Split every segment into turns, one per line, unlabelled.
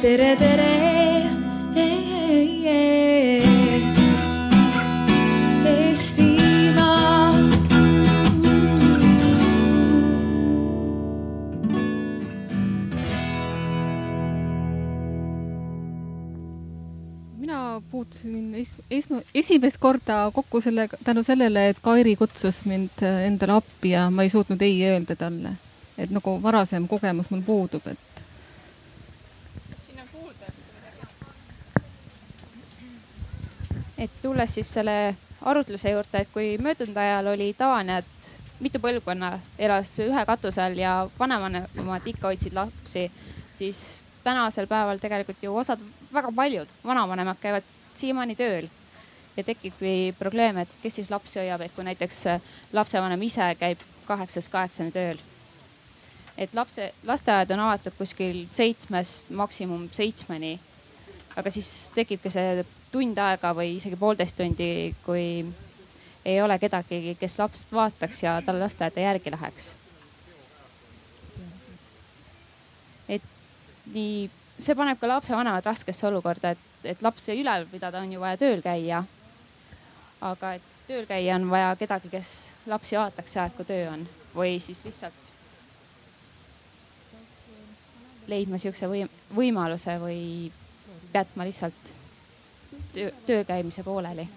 tere, tere.
Mina puutusin es, esma, esimest korda kokku sellega, tänu sellele, et Kairi kutsus mind äh, endale appi ja ma ei suutnud ei öelda talle. et nagu varasem kogemus mul puudub, et
et tulles siis selle arutluse juurde, et kui möödunud ajal oli tavane, et mitu põlvkonna elas ühe katuse all ja vanavanemad ikka hoidsid lapsi, siis tänasel päeval tegelikult ju osad, väga paljud vanavanemad käivad siiamaani tööl ja tekibki probleem, et kes siis lapsi hoiab, et kui näiteks lapsevanem ise käib kaheksast kaheksani tööl. et lapse, lasteaed on avatud kuskil seitsmest maksimum seitsmeni. aga siis tekibki see tund aega või isegi poolteist tundi, kui ei ole kedagi, kes last vaataks ja talle lasteaeda järgi läheks. et nii, see paneb ka lapsevanemad raskesse olukorda, et, et lapsi üleval pidada on ju vaja tööl käia. aga et tööl käia on vaja kedagi, kes lapsi vaataks aeg, kui töö on või siis lihtsalt leidma sihukese või, võimaluse või jätma lihtsalt töö, töö käimise pooleli.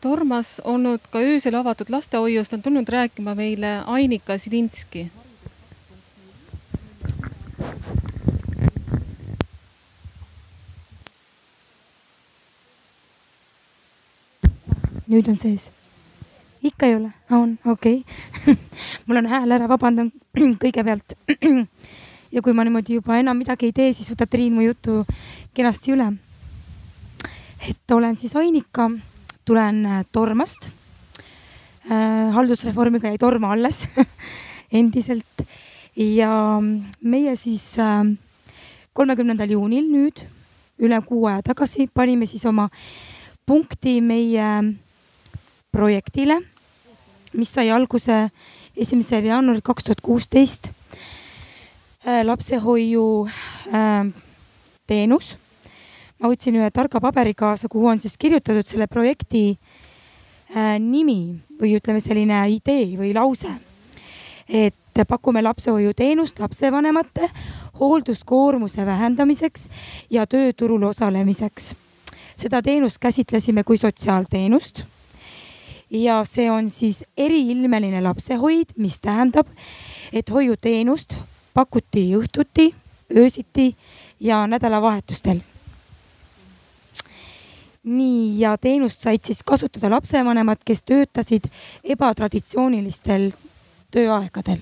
Tormas olnud ka öösel avatud lastehoiust on tulnud rääkima meile Ainika Silinski.
nüüd on sees. ikka ei ole, on, okei okay. mul on hääl ära, vabandan kõigepealt. ja kui ma niimoodi juba enam midagi ei tee, siis võtab Triin mu jutu kenasti üle. et olen siis Ainika, tulen äh, Tormast äh,. haldusreformiga jäi Torma alles endiselt ja meie siis äh, kolmekümnendal juunil nüüd üle kuu aja tagasi panime siis oma punkti meie projektile, mis sai alguse esimesel jaanuaril kaks tuhat kuusteist. Äh, lapsehoiu äh, teenus. ma võtsin ühe targa paberi kaasa, kuhu on siis kirjutatud selle projekti äh, nimi või ütleme, selline idee või lause. et pakume lapsehoiuteenust lapsevanemate hoolduskoormuse vähendamiseks ja tööturul osalemiseks. seda teenust käsitlesime kui sotsiaalteenust ja see on siis eriilmeline lapsehoid, mis tähendab, et hoiuteenust pakuti õhtuti, öösiti ja nädalavahetustel. nii, ja teenust said siis kasutada lapsevanemad, kes töötasid ebatraditsioonilistel tööaegadel.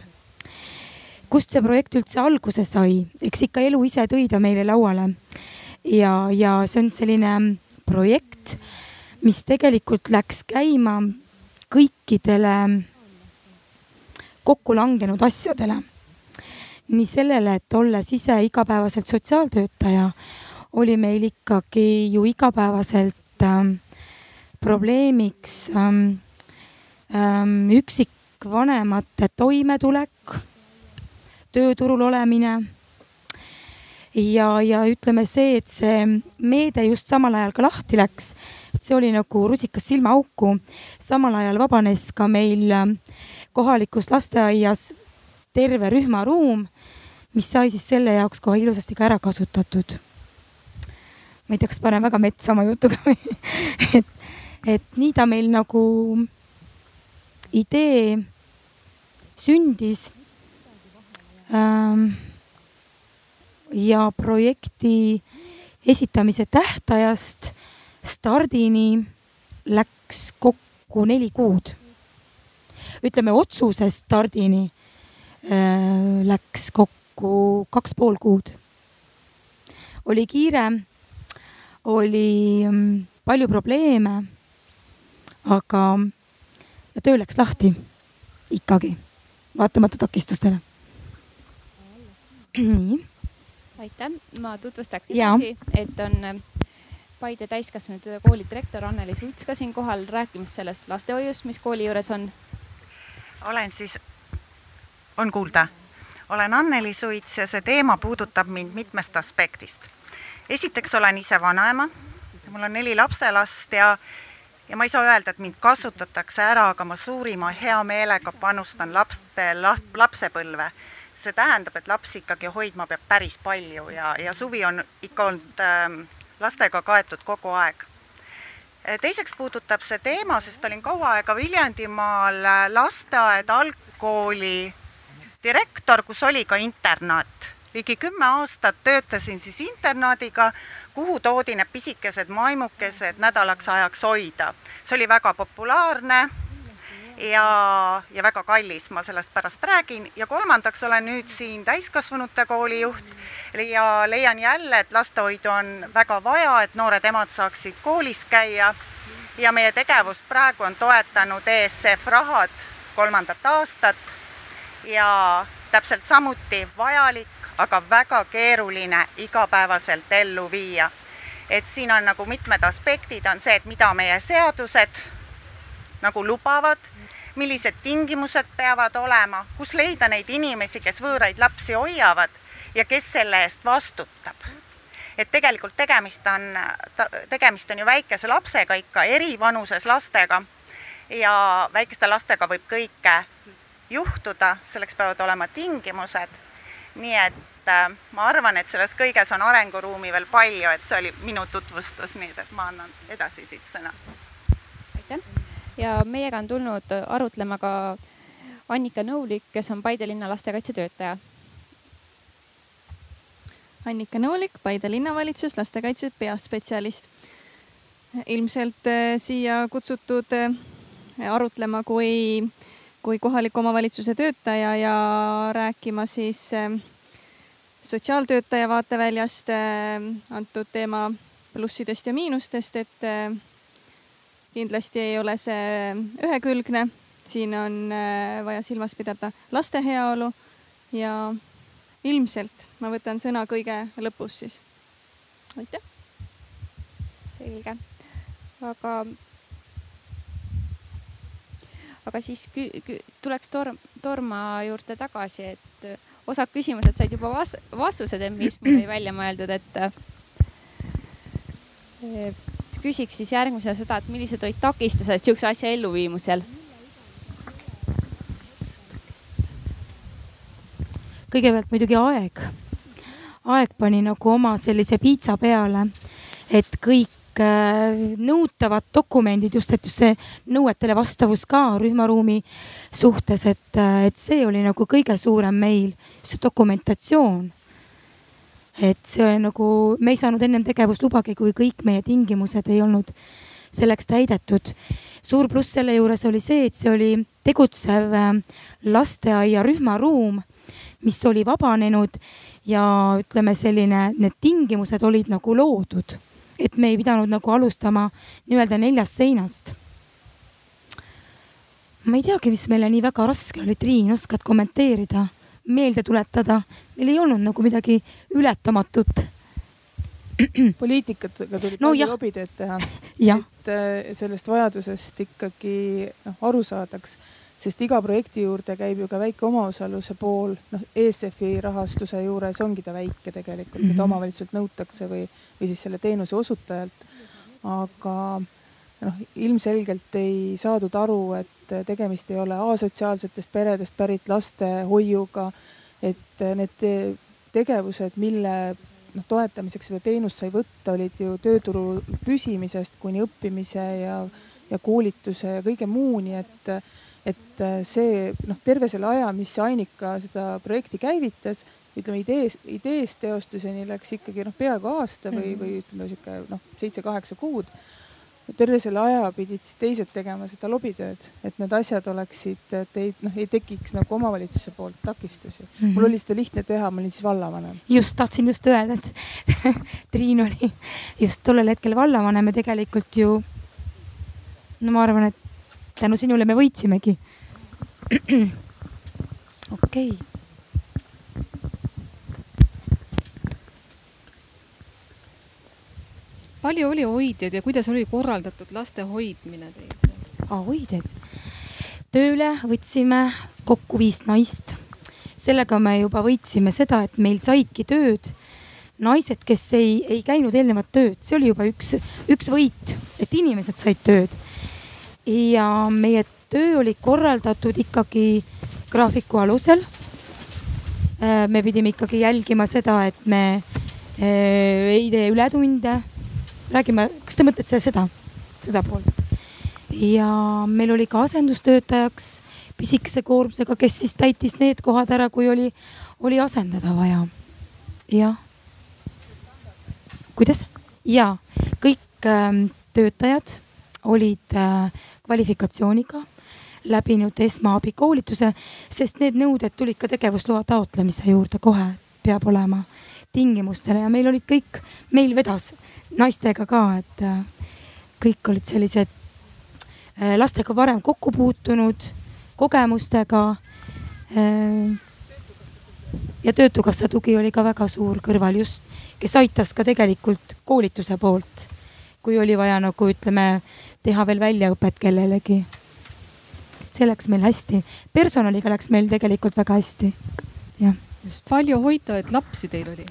kust see projekt üldse alguse sai, eks ikka elu ise tõi ta meile lauale. ja, ja see on selline projekt, mis tegelikult läks käima kõikidele kokku langenud asjadele. Nii sellele, et olles ise igapäevaselt sotsiaaltöötaja, oli meil ikkagi ju igapäevaselt ähm, probleemiks ähm, ähm, üksikvanemate toimetulek, tööturul olemine ja, ja ütleme see, et see meede just samal ajal ka lahti läks, et see oli nagu rusikas silmaauku. samal ajal vabanes ka meil ähm, kohalikus lasteaias terve rühmaruum, mis sai siis selle jaoks kohe ilusasti ka ära kasutatud. ma ei tea, kas panen väga metsa oma jutuga et, et nii ta meil nagu idee sündis ähm, ja projekti esitamise tähtajast stardini läks kokku neli kuud. ütleme otsuse stardini äh, läks kokku kaks pool kuud. oli kiire, oli mm, palju probleeme, aga töö läks lahti ikkagi, vaatamata takistustele. nii
aitäh, ma tutvustaks edasi, et on äh, Paide täiskasvanute kooli direktor Anneli Suits ka siin kohal rääkimas sellest lastehoiust, mis kooli juures on.
olen siis, on kuulda?
Olen Anneli Suits ja see teema puudutab mind mitmest aspektist. esiteks olen ise vanaema, mul on neli lapselast ja ja ma ei saa öelda, et mind kasutatakse ära, aga ma suurima heameelega panustan laste lap,, lapsepõlve. see tähendab, et lapsi ikkagi hoidma peab päris palju ja, ja suvi on ikka olnud äh, lastega kaetud kogu aeg teiseks puudutab see teema, sest olin kaua aega Viljandimaal lasteaed, algkooli direktor, kus oli ka internaat. ligi kümme aastat töötasin siis internaadiga, kuhu toodi need pisikesed maimukesed nädalaks ajaks hoida. see oli väga populaarne ja, ja väga kallis, ma sellest pärast räägin. ja kolmandaks olen nüüd siin täiskasvanute kooli juht ja leian jälle, et lastehoidu on väga vaja, et noored emad saaksid koolis käia. ja meie tegevust praegu on toetanud ESF rahad kolmandat aastat ja täpselt samuti vajalik, aga väga keeruline igapäevaselt ellu viia. et siin on nagu mitmed aspektid, on see, et mida meie seadused nagu lubavad, millised tingimused peavad olema, kus leida neid inimesi, kes võõraid lapsi hoiavad ja kes selle eest vastutab. et tegelikult tegemist on, tegemist on ju väikese lapsega ikka, eri vanuses lastega ja väikeste lastega võib kõike juhtuda, selleks peavad olema tingimused. nii et äh, ma arvan, et selles kõiges on arenguruumi veel palju, et see oli minu tutvustus nüüd, et ma annan edasi siit sõna.
aitäh ja meiega on tulnud arutlema ka Annika Nõulik, kes on Paide linna lastekaitsetöötaja.
Annika Nõulik, Paide linnavalitsus, lastekaitse peaspetsialist. ilmselt äh, siia kutsutud äh, arutlema kui kui kohaliku omavalitsuse töötaja ja rääkima siis ähm, sotsiaaltöötaja vaateväljast ähm, antud teema plussidest ja miinustest, et äh, kindlasti ei ole see ühekülgne, siin on vaja silmas pidada laste heaolu ja ilmselt ma võtan sõna kõige lõpus siis. aitäh.
selge, aga aga siis tuleks torm, Torma juurde tagasi, et äh, osad küsimused said juba vas vastused, mis mul oli välja mõeldud, et äh, küsiks siis järgmisena seda, et millised olid takistused sihukese asja elluviimisel?
kõigepealt muidugi aeg. aeg pani nagu oma sellise piitsa peale, et kõik Äh, nõutavad dokumendid, just, et just see nõuetele vastavus ka rühmaruumi suhtes, et, äh, et see oli nagu kõige suurem meil, see dokumentatsioon. et see nagu, me ei saanud ennem tegevuslubagi, kui kõik meie tingimused ei olnud selleks täidetud. suur pluss selle juures oli see, et see oli tegutsev äh, lasteaia rühmaruum, mis oli vabanenud ja ütleme, selline, need tingimused olid nagu loodud et me ei pidanud nagu alustama nii-öelda neljast seinast. ma ei teagi, mis meile nii väga raske oli, Triin, oskad kommenteerida, meelde tuletada, meil ei olnud nagu midagi ületamatut.
Poliitikatega tuli no, palju lobitööd teha. Et äh, sellest vajadusest ikkagi noh, aru saadaks sest iga projekti juurde käib ju ka väike omaosaluse pool, noh, ESF-i rahastuse juures ongi ta väike tegelikult mm, -hmm. mida mhm. omavalitsuselt nõutakse või, või siis selle teenuse osutajalt. aga noh, ilmselgelt ei saadud aru, et tegemist ei ole asotsiaalsetest peredest pärit lastehoiuga. et need tegevused, mille noh, toetamiseks seda teenust sai võtta, olid ju tööturul püsimisest kuni õppimise ja, ja koolituse ja kõige muuni, et et äh, see noh, terve selle aja, mis Ainika seda projekti käivitas, ütleme idees, ideest teostuseni läks ikkagi noh, peaaegu aasta või, mhm. või ütleme sihuke noh, seitse-kaheksa kuud. terve selle aja pidid siis teised tegema seda lobitööd, et need asjad oleksid, et ei noh, ei tekiks nagu omavalitsuse poolt takistusi mm. -hmm. mul oli seda lihtne teha, ma olin siis vallavanem.
just tahtsin just öelda, et Triin oli just tollel hetkel vallavanem ja tegelikult ju no ma arvan, et tänu sinule me võitsimegi. okei okay..
palju oli hoidjaid ja kuidas oli korraldatud laste hoidmine teil seal?
aa, hoidjaid. tööle võtsime kokku viis naist. sellega me juba võitsime seda, et meil saidki tööd naised, kes ei, ei käinud eelnevat tööd, see oli juba üks, üks võit, et inimesed said tööd. Ja meie töö oli korraldatud ikkagi graafiku alusel. Äh, me pidime ikkagi jälgima seda, et me äh, ei tee ületunde. räägime, kas te mõtlete seda, seda poolt? ja meil oli ka asendustöötajaks pisikese koormusega, kes siis täitis need kohad ära, kui oli, oli asendada vaja. jah kuidas? ja kõik äh, töötajad olid äh, kvalifikatsiooniga läbinud esmaabikoolituse, sest need nõuded tulid ka tegevusloa taotlemise juurde kohe, peab olema tingimustele. Ja meil olid kõik, meil vedas naistega ka, et äh, kõik olid sellised äh, lastega varem kokku puutunud, kogemustega äh, ja Töötukassa tugi oli ka väga suur kõrval just, kes aitas ka tegelikult koolituse poolt, kui oli vaja nagu ütleme, teha veel väljaõpet kellelegi. see läks meil hästi, personaliga läks meil tegelikult väga hästi. jah,
just. palju hoitavaid lapsi teil oli?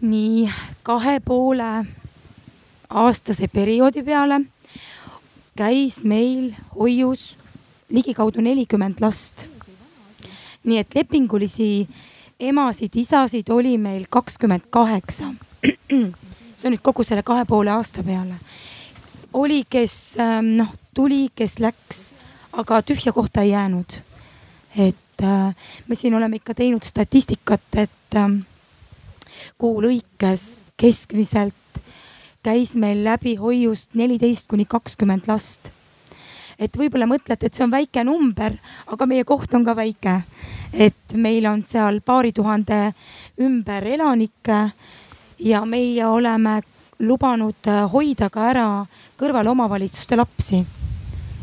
nii kahe poole aastase perioodi peale käis meil hoius ligikaudu nelikümmend last nii et lepingulisi emasid-isasid oli meil kakskümmend kaheksa. see on nüüd kogu selle kahe poole aasta peale. Oli, kes ähm, noh, tuli, kes läks, aga tühja kohta ei jäänud. et äh, me siin oleme ikka teinud statistikat, et ähm, kuu lõikes keskmiselt käis meil läbi hoiust neliteist kuni kakskümmend last et võib-olla mõtlete, et see on väike number, aga meie koht on ka väike. et meil on seal paari tuhande ümber elanikke ja meie oleme lubanud äh, hoida ka ära kõrval omavalitsuste lapsi.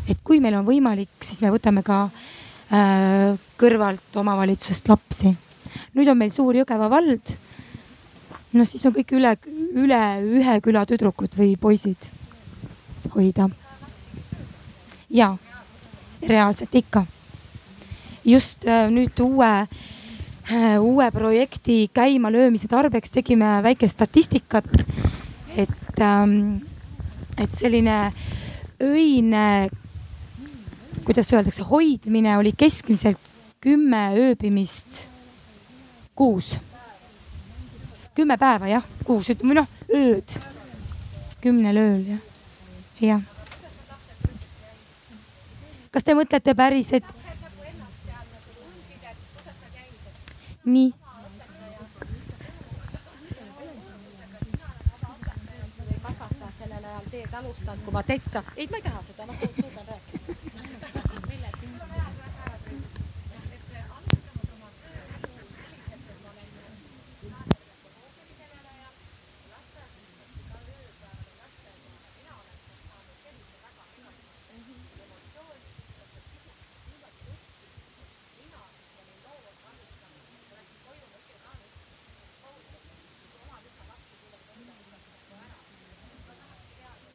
et kui meil on võimalik, siis me võtame ka äh, kõrvalt omavalitsust lapsi. nüüd on meil suur Jõgeva vald. no siis on kõik üle, üle ühe küla tüdrukud või poisid hoida ja reaalselt ikka. just äh, nüüd uue, äh, uue projekti käimalöömise tarbeks tegime väikest statistikat, et, ähm, et selline öine, kuidas öeldakse, hoidmine oli keskmiselt kümme ööbimist kuus. kümme päeva jah, kuus, ütleme noh, ööd, kümnel ööl jah, jah kas te mõtlete päris, et? nii.
kasvataja sellel ajal alustanud, kui ma täitsa, ei, ma ei taha seda, ma suudan rääkida.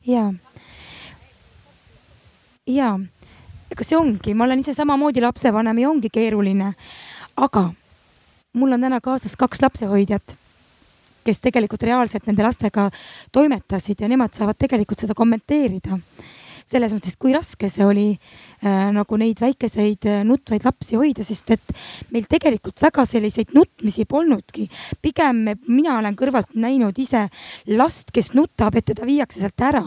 ja, ja ega see ongi, ma olen ise samamoodi lapsevanem ja ongi keeruline. aga mul on täna kaasas kaks lapsehoidjat, kes tegelikult reaalselt nende lastega toimetasid ja nemad saavad tegelikult seda kommenteerida selles mõttes, kui raske see oli äh, nagu neid väikeseid äh, nutvaid lapsi hoida, sest et meil tegelikult väga selliseid nutmisi polnudki. pigem mina olen kõrvalt näinud ise last, kes nutab, et teda viiakse sealt ära.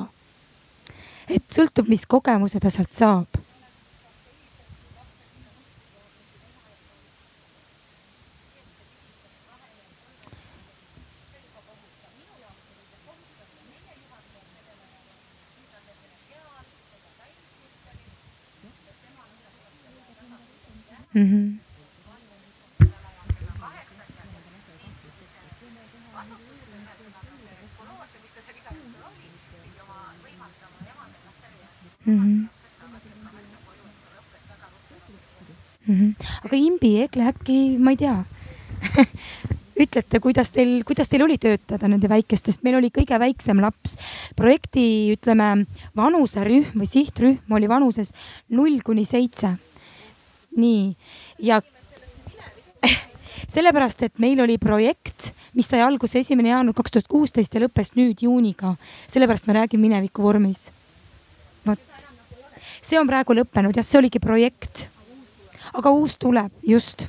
Et sõltub, mis kogemuse ta sealt saab mm. -hmm. Mm -hmm. Mm -hmm. Aga imbi, Ekle äkki, ma ei tea ütlete, kuidas teil, kuidas teil oli töötada nende väikestest, meil oli kõige väiksem laps. projekti, ütleme, vanuserühm või sihtrühm oli vanuses null kuni seitse nii ja sellepärast, et meil oli projekt, mis sai alguse esimene jaanuar kaks tuhat kuusteist ja lõppes nüüd juuniga. sellepärast ma räägin mineviku vormis. vot, see on praegu lõppenud jah, see oligi projekt. Aga uus tuleb just,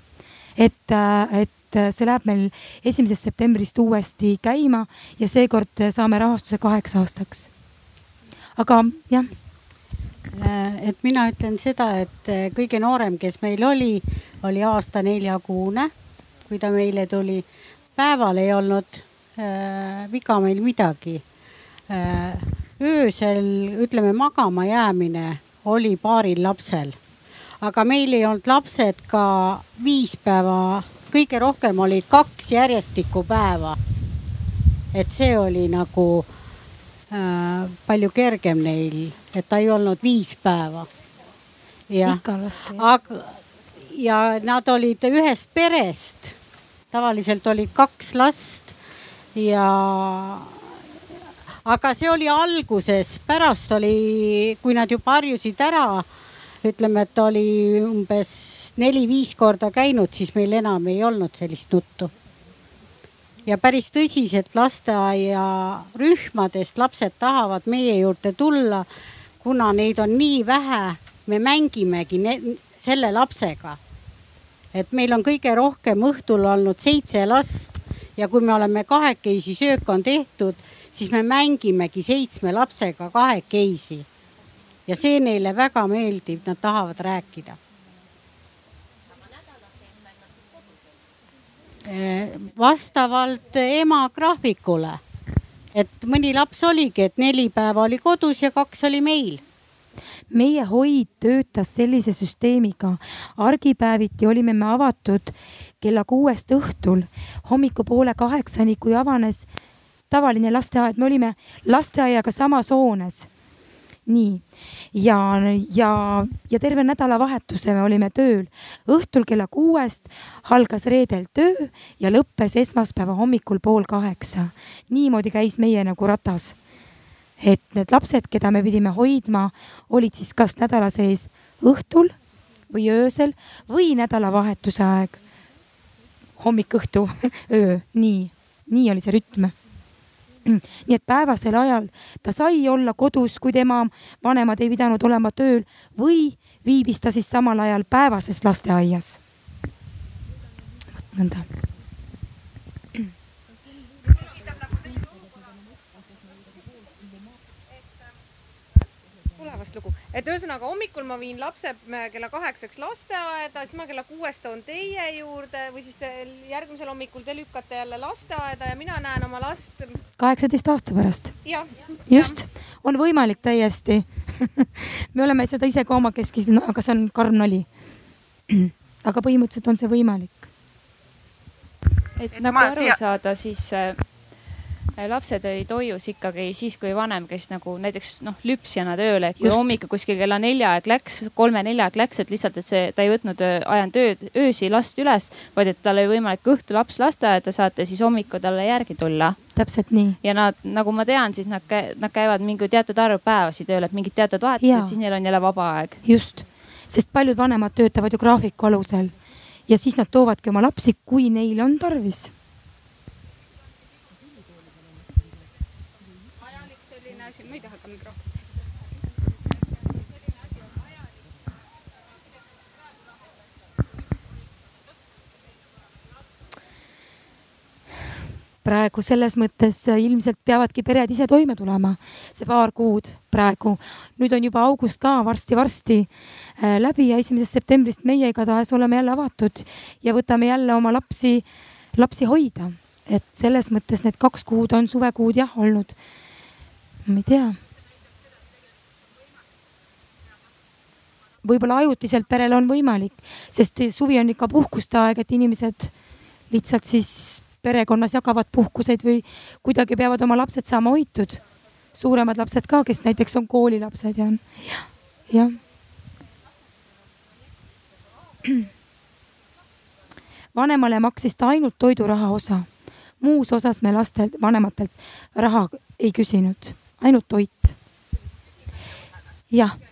et, äh, et see läheb meil esimesest septembrist uuesti käima ja seekord saame rahastuse kaheks aastaks. aga jah
Äh, et mina ütlen seda, et äh, kõige noorem, kes meil oli, oli aasta neljakuune, kui ta meile tuli. päeval ei olnud äh, viga meil midagi äh,. öösel, ütleme magama jäämine oli paaril lapsel, aga meil ei olnud lapsed ka viis päeva, kõige rohkem olid kaks järjestikku päeva. et see oli nagu äh, palju kergem neil et ta ei olnud viis päeva. aga, ja nad olid ühest perest, tavaliselt olid kaks last ja aga see oli alguses, pärast oli, kui nad juba harjusid ära, ütleme, et oli umbes neli-viis korda käinud, siis meil enam ei olnud sellist nuttu. ja päris tõsiselt lasteaiarühmadest lapsed tahavad meie juurde tulla kuna neid on nii vähe, me mängimegi selle lapsega. et meil on kõige rohkem õhtul olnud seitse last ja kui me oleme kahekesi, söök on tehtud, siis me mängimegi seitsme lapsega kahekesi. Ja see neile väga meeldib, nad tahavad rääkida. vastavalt ema graafikule et mõni laps oligi, et neli päeva oli kodus ja kaks oli meil.
Meie hoid töötas sellise süsteemiga, argipäeviti olime me avatud kella kuuest õhtul. Hommikupoole kaheksani, kui avanes tavaline lasteaed, me olime lasteaiaga samas hoones nii ja, ja, ja terve nädalavahetuse me olime tööl. õhtul kella kuuest algas reedel töö ja lõppes esmaspäeva hommikul pool kaheksa. niimoodi käis meie nagu ratas. et need lapsed, keda me pidime hoidma, olid siis kas nädala sees õhtul või öösel või nädalavahetuse aeg. hommik, õhtu, öö, nii, nii oli see rütm nii et päevasel ajal ta sai olla kodus, kui tema vanemad ei pidanud olema tööl või viibis ta siis samal ajal päevases lasteaias. vot nõnda
tulevast lugu, et ühesõnaga hommikul ma viin lapse kella kaheksaks lasteaeda, siis ma kella kuuest toon teie juurde või siis te järgmisel hommikul te lükkate jälle lasteaeda ja mina näen oma last.
kaheksateist aasta pärast. just, on võimalik täiesti me oleme seda ise ka omakeskis no,, aga see on karm nali. aga põhimõtteliselt on see võimalik.
et nagu aru siia... saada, siis äh, lapsed olid hoius ikkagi siis, kui vanem käis nagu näiteks noh, lüpsjana tööl, et kui hommikul kuskil kella nelja aeg läks, kolme-nelja aeg läks, et lihtsalt, et see, ta ei võtnud ajanud ööd, öösi last üles, vaid et tal oli võimalik õhtu laps lasteaeda saata siis hommikul talle järgi tulla.
täpselt nii.
ja nad, nagu ma tean, siis nad, nad käivad mingi teatud arv päevasi tööl, et mingid teatud vahetused, siis neil on jälle vaba aeg.
just, sest paljud vanemad töötavad ju graafiku alusel ja siis nad toovadki oma lapsi, kui neil on tarvis praegu selles mõttes äh, ilmselt peavadki pered ise toime tulema, see paar kuud praegu. nüüd on juba august ka varsti-varsti äh, läbi ja esimesest septembrist meie igatahes oleme jälle avatud ja võtame jälle oma lapsi, lapsi hoida. et selles mõttes need kaks kuud on suvekuud jah olnud. ma ei tea võib-olla ajutiselt perel on võimalik, sest suvi on ikka puhkuste aeg, et inimesed lihtsalt siis perekonnas jagavad puhkuseid või kuidagi peavad oma lapsed saama hoitud. suuremad lapsed ka, kes näiteks on koolilapsed ja, jah. vanemale maksis ta ainult toiduraha osa. muus osas me lastelt, vanematelt raha ei küsinud, ainult toit. jah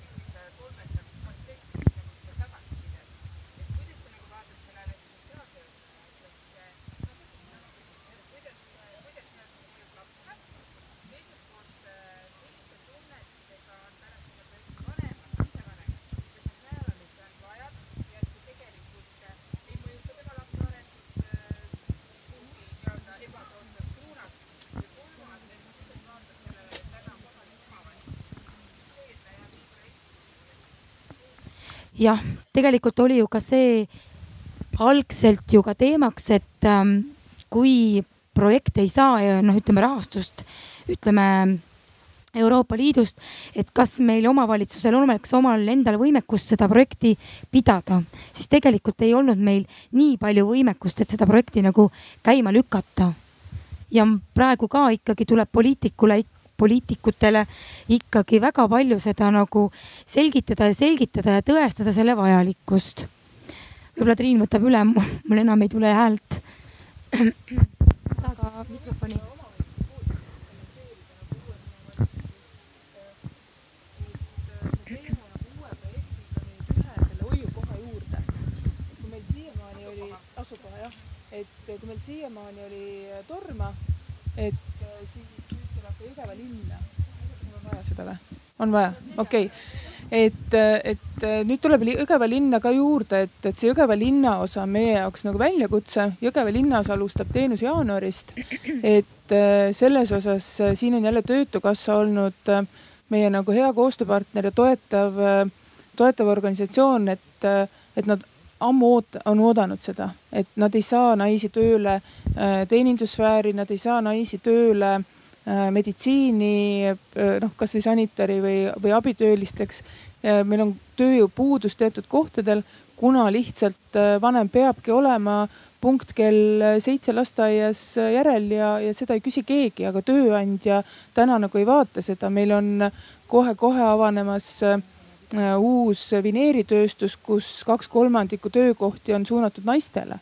jah, tegelikult oli ju ka see algselt ju ka teemaks, et ähm, kui projekt ei saa noh, ütleme rahastust, ütleme Euroopa Liidust, et kas meil omavalitsusel oleks omal endal võimekust seda projekti pidada, siis tegelikult ei olnud meil nii palju võimekust, et seda projekti nagu käima lükata. ja praegu ka ikkagi tuleb poliitikule, poliitikutele ikkagi väga palju seda nagu selgitada ja selgitada ja tõestada selle vajalikkust. võib-olla Triin võtab üle, mul enam ei tule häält. taga mikrofoni
kui meil siiamaani oli Torma, et linna. on vaja seda või? on vaja, okei okay et, äh, et nüüd tuleb Jõgeva linna ka juurde, et, et see Jõgeva linnaosa on meie jaoks nagu väljakutse. Jõgeva linnaosa alustab teenus jaanuarist. et selles osas siin on jälle Töötukassa olnud meie nagu hea koostööpartner ja toetav, toetav organisatsioon, et, et nad ammu oot-, on oodanud seda, et nad ei saa naisi tööle äh, teenindussfääri, nad ei saa naisi tööle äh, meditsiini, äh, noh, kasvõi sanitari või, või abitöölisteks. meil on tööjõupuudus teatud kohtadel, kuna lihtsalt vanem peabki olema punkt kell seitse lasteaias järel ja, ja seda ei küsi keegi, aga tööandja täna nagu ei vaata seda, meil on kohe-kohe avanemas äh, Äh, uus vineeritööstus, kus kaks kolmandikku töökohti on suunatud naistele.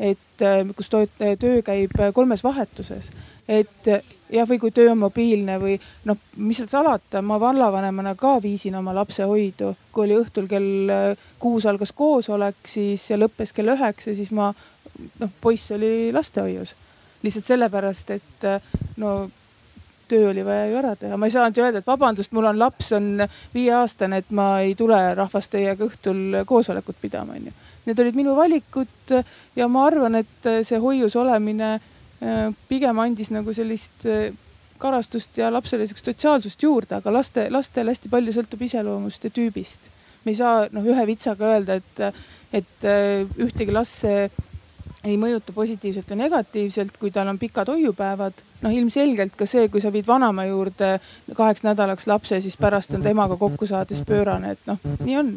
et äh, kus töö käib kolmes vahetuses, et jah, või kui töö on mobiilne või noh, mis seal salata, ma vallavanemana ka viisin oma lapse hoidu, kui oli õhtul kell äh, kuus algas koosolek, siis ja lõppes kell üheksa, siis ma noh, poiss oli lastehoius. Lihtsalt sellepärast, et no töö oli vaja ju ära teha, ma ei saanud ju öelda, et vabandust, mul on laps, on viieaastane, et ma ei tule rahvast teiega õhtul koosolekut pidama, onju. Need olid minu valikud ja ma arvan, et see hoius olemine pigem andis nagu sellist äh, karastust ja lapsele siukest sotsiaalsust juurde, aga laste, lastel hästi palju sõltub iseloomust ja tüübist. me ei saa noh, ühe vitsaga öelda, et, et äh, ühtegi last see ei mõjuta positiivselt või negatiivselt, kui tal on pikad hoiupäevad. noh, ilmselgelt ka see, kui sa viid vanaema juurde kaheks nädalaks lapse, siis pärast on temaga kokku saades pöörane, et noh, nii on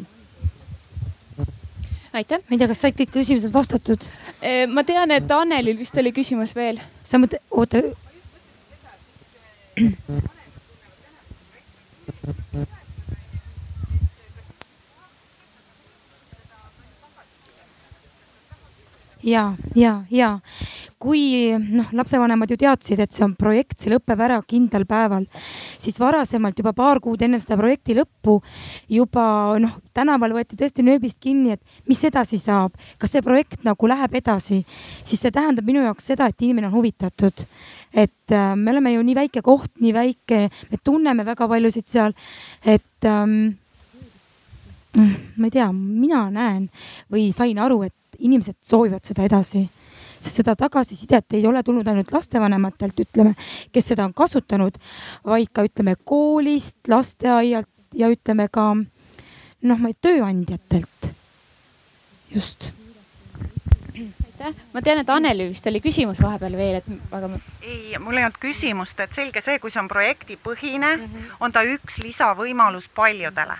aitäh.
ma ei tea, kas said kõik küsimused vastatud?
ma tean, et Annelil vist oli küsimus veel.
sa mõtled, oota ja, ja, ja kui noh, lapsevanemad ju teadsid, et see on projekt, see lõpeb ära kindlal päeval, siis varasemalt juba paar kuud enne seda projekti lõppu juba noh, tänaval võeti tõesti nööbist kinni, et mis edasi saab, kas see projekt nagu läheb edasi, siis see tähendab minu jaoks seda, et inimene on huvitatud. et äh, me oleme ju nii väike koht, nii väike, me tunneme väga paljusid seal, et ähm, ma ei tea, mina näen või sain aru, et inimesed soovivad seda edasi sest seda tagasisidet ei ole tulnud ainult lastevanematelt, ütleme, kes seda on kasutanud, vaid ka ütleme koolist, lasteaialt ja ütleme ka noh, ma ei, tööandjatelt. just.
aitäh, ma tean, et Anneli vist oli küsimus vahepeal veel, et aga
ei, mul ei olnud küsimust, et selge see, kui see on projektipõhine mm, -hmm. on ta üks lisavõimalus paljudele.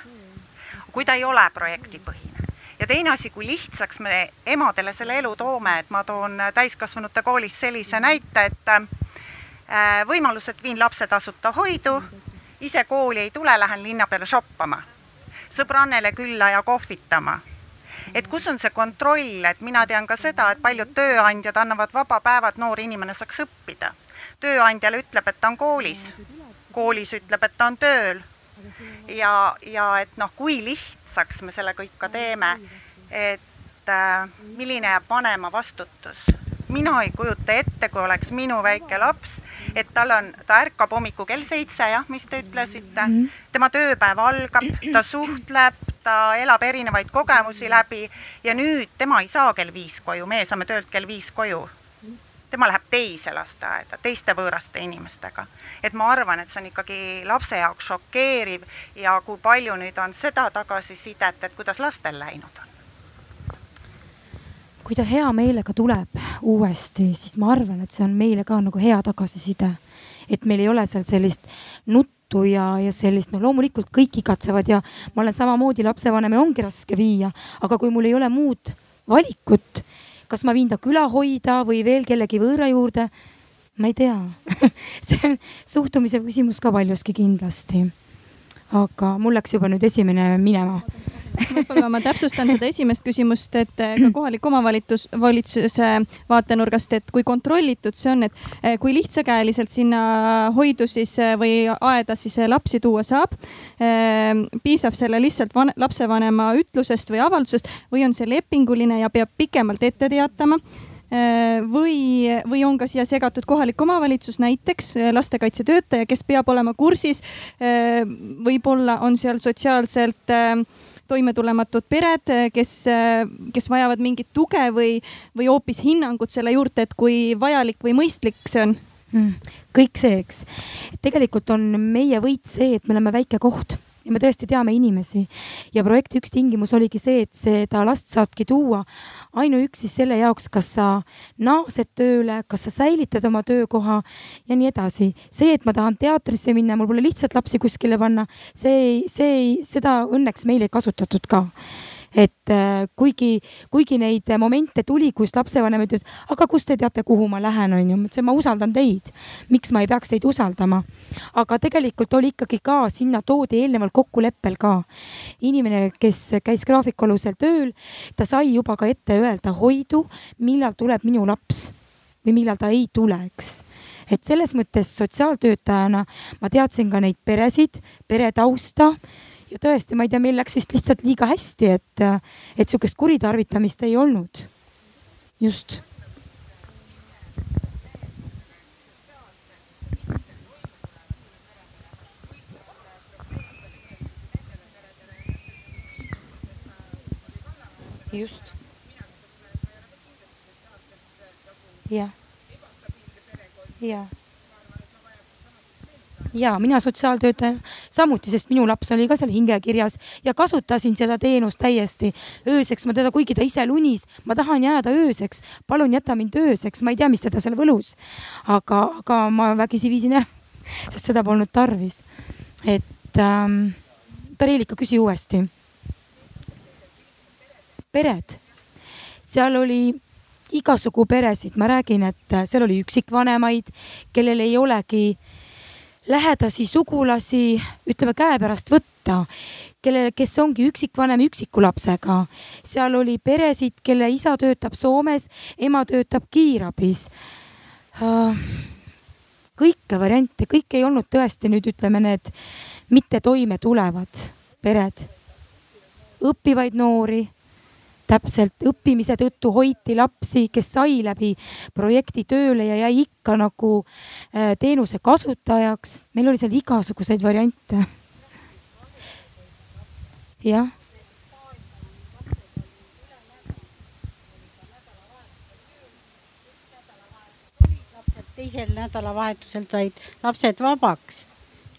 Kui ta ei ole projektipõhine. Ja teine asi, kui lihtsaks me emadele selle elu toome, et ma toon täiskasvanute koolis sellise näite, et äh, võimalus, et viin lapse tasuta hoidu, ise kooli ei tule, lähen linna peale shoppama, sõbrannele külla ja kohvitama. Et kus on see kontroll, et mina tean ka seda, et paljud tööandjad annavad vaba päeva, et noor inimene saaks õppida. tööandjale ütleb, et ta on koolis, koolis ütleb, et ta on tööl ja, ja et noh, kui lihtsaks me selle kõik ka teeme, et äh, milline jääb vanema vastutus. mina ei kujuta ette, kui oleks minu väike laps, et tal on, ta ärkab hommikul kell seitse, jah, mis te ütlesite mm, -hmm. tema tööpäev algab, ta suhtleb, ta elab erinevaid kogemusi läbi ja nüüd tema ei saa kell viis koju, meie saame töölt kell viis koju tema läheb teise lasteaeda teiste võõraste inimestega. et ma arvan, et see on ikkagi lapse jaoks šokeeriv ja kui palju nüüd on seda tagasisidet, et kuidas lastel läinud on
kui ta hea meelega tuleb uuesti, siis ma arvan, et see on meile ka nagu hea tagasiside. et meil ei ole seal sellist nuttu ja, ja sellist, no loomulikult kõik igatsevad ja ma olen samamoodi lapsevanem ja ongi raske viia, aga kui mul ei ole muud valikut, kas ma viin ta külahoida või veel kellegi võõra juurde, ma ei tea. See on suhtumise küsimus ka paljuski kindlasti. aga mul läks juba nüüd esimene minema
võib-olla ma täpsustan seda esimest küsimust, et eh, ka kohaliku omavalitsus, valitsuse vaatenurgast, et kui kontrollitud see on, et eh, kui lihtsakäeliselt sinna hoidu siis eh, või aeda siis lapsi tuua saab. piisab selle lihtsalt van, lapsevanema ütlusest või avaldusest või on see lepinguline ja peab pikemalt ette teatama või, või on ka siia segatud kohalik omavalitsus, näiteks lastekaitsetöötaja, kes peab olema kursis. võib-olla on seal sotsiaalselt toimetulematud pered, kes, kes vajavad mingit tuge või, või hoopis hinnangut selle juurde, et kui vajalik või mõistlik see on
mm,? kõik see, eks. tegelikult on meie võit see, et me oleme väike koht ja me tõesti teame inimesi ja projekti üks tingimus oligi see, et seda last saadki tuua ainuüksi selle jaoks, kas sa naased tööle, kas sa säilitad oma töökoha ja nii edasi. see, et ma tahan teatrisse minna, mul pole lihtsalt lapsi kuskile panna, see ei, see ei, seda õnneks meil ei kasutatud ka et äh, kuigi, kuigi neid momente tuli, kus lapsevanem ütleb, aga kust te teate, kuhu ma lähen, onju. ma ütlesin, ma usaldan teid. miks ma ei peaks teid usaldama? aga tegelikult oli ikkagi ka, sinna toodi eelnevalt kokkuleppel ka inimene, kes käis graafiku alusel tööl, ta sai juba ka ette öelda hoidu, millal tuleb minu laps või millal ta ei tule, eks et selles mõttes sotsiaaltöötajana ma teadsin ka neid peresid, pere tausta tõesti, ma ei tea, meil läks vist lihtsalt liiga hästi, et, et sihukest kuritarvitamist ei olnud. just. just. jah. jah ja mina sotsiaaltöötajana samuti, sest minu laps oli ka seal hingekirjas ja kasutasin seda teenust täiesti ööseks. ma teda, kuigi ta ise lunis, ma tahan jääda ööseks, palun jäta mind ööseks, ma ei tea, mis teda seal võlus. aga, aga ma vägisi viisin ära, sest seda polnud tarvis. et ähm, Reelika, küsi uuesti. pered, seal oli igasugu peresid, ma räägin, et seal oli üksikvanemaid, kellel ei olegi lähedasi sugulasi, ütleme käepärast võtta, kellel, kes ongi üksikvanem üksiku lapsega. seal oli peresid, kelle isa töötab Soomes, ema töötab kiirabis. Äh, kõike variante, kõik ei olnud tõesti nüüd ütleme need mitte toime tulevad pered, õppivaid noori täpselt õppimise tõttu hoiti lapsi, kes sai läbi projekti tööle ja jäi ikka nagu äh, teenuse kasutajaks. meil oli seal igasuguseid variante. jah
teisel nädalavahetusel said lapsed vabaks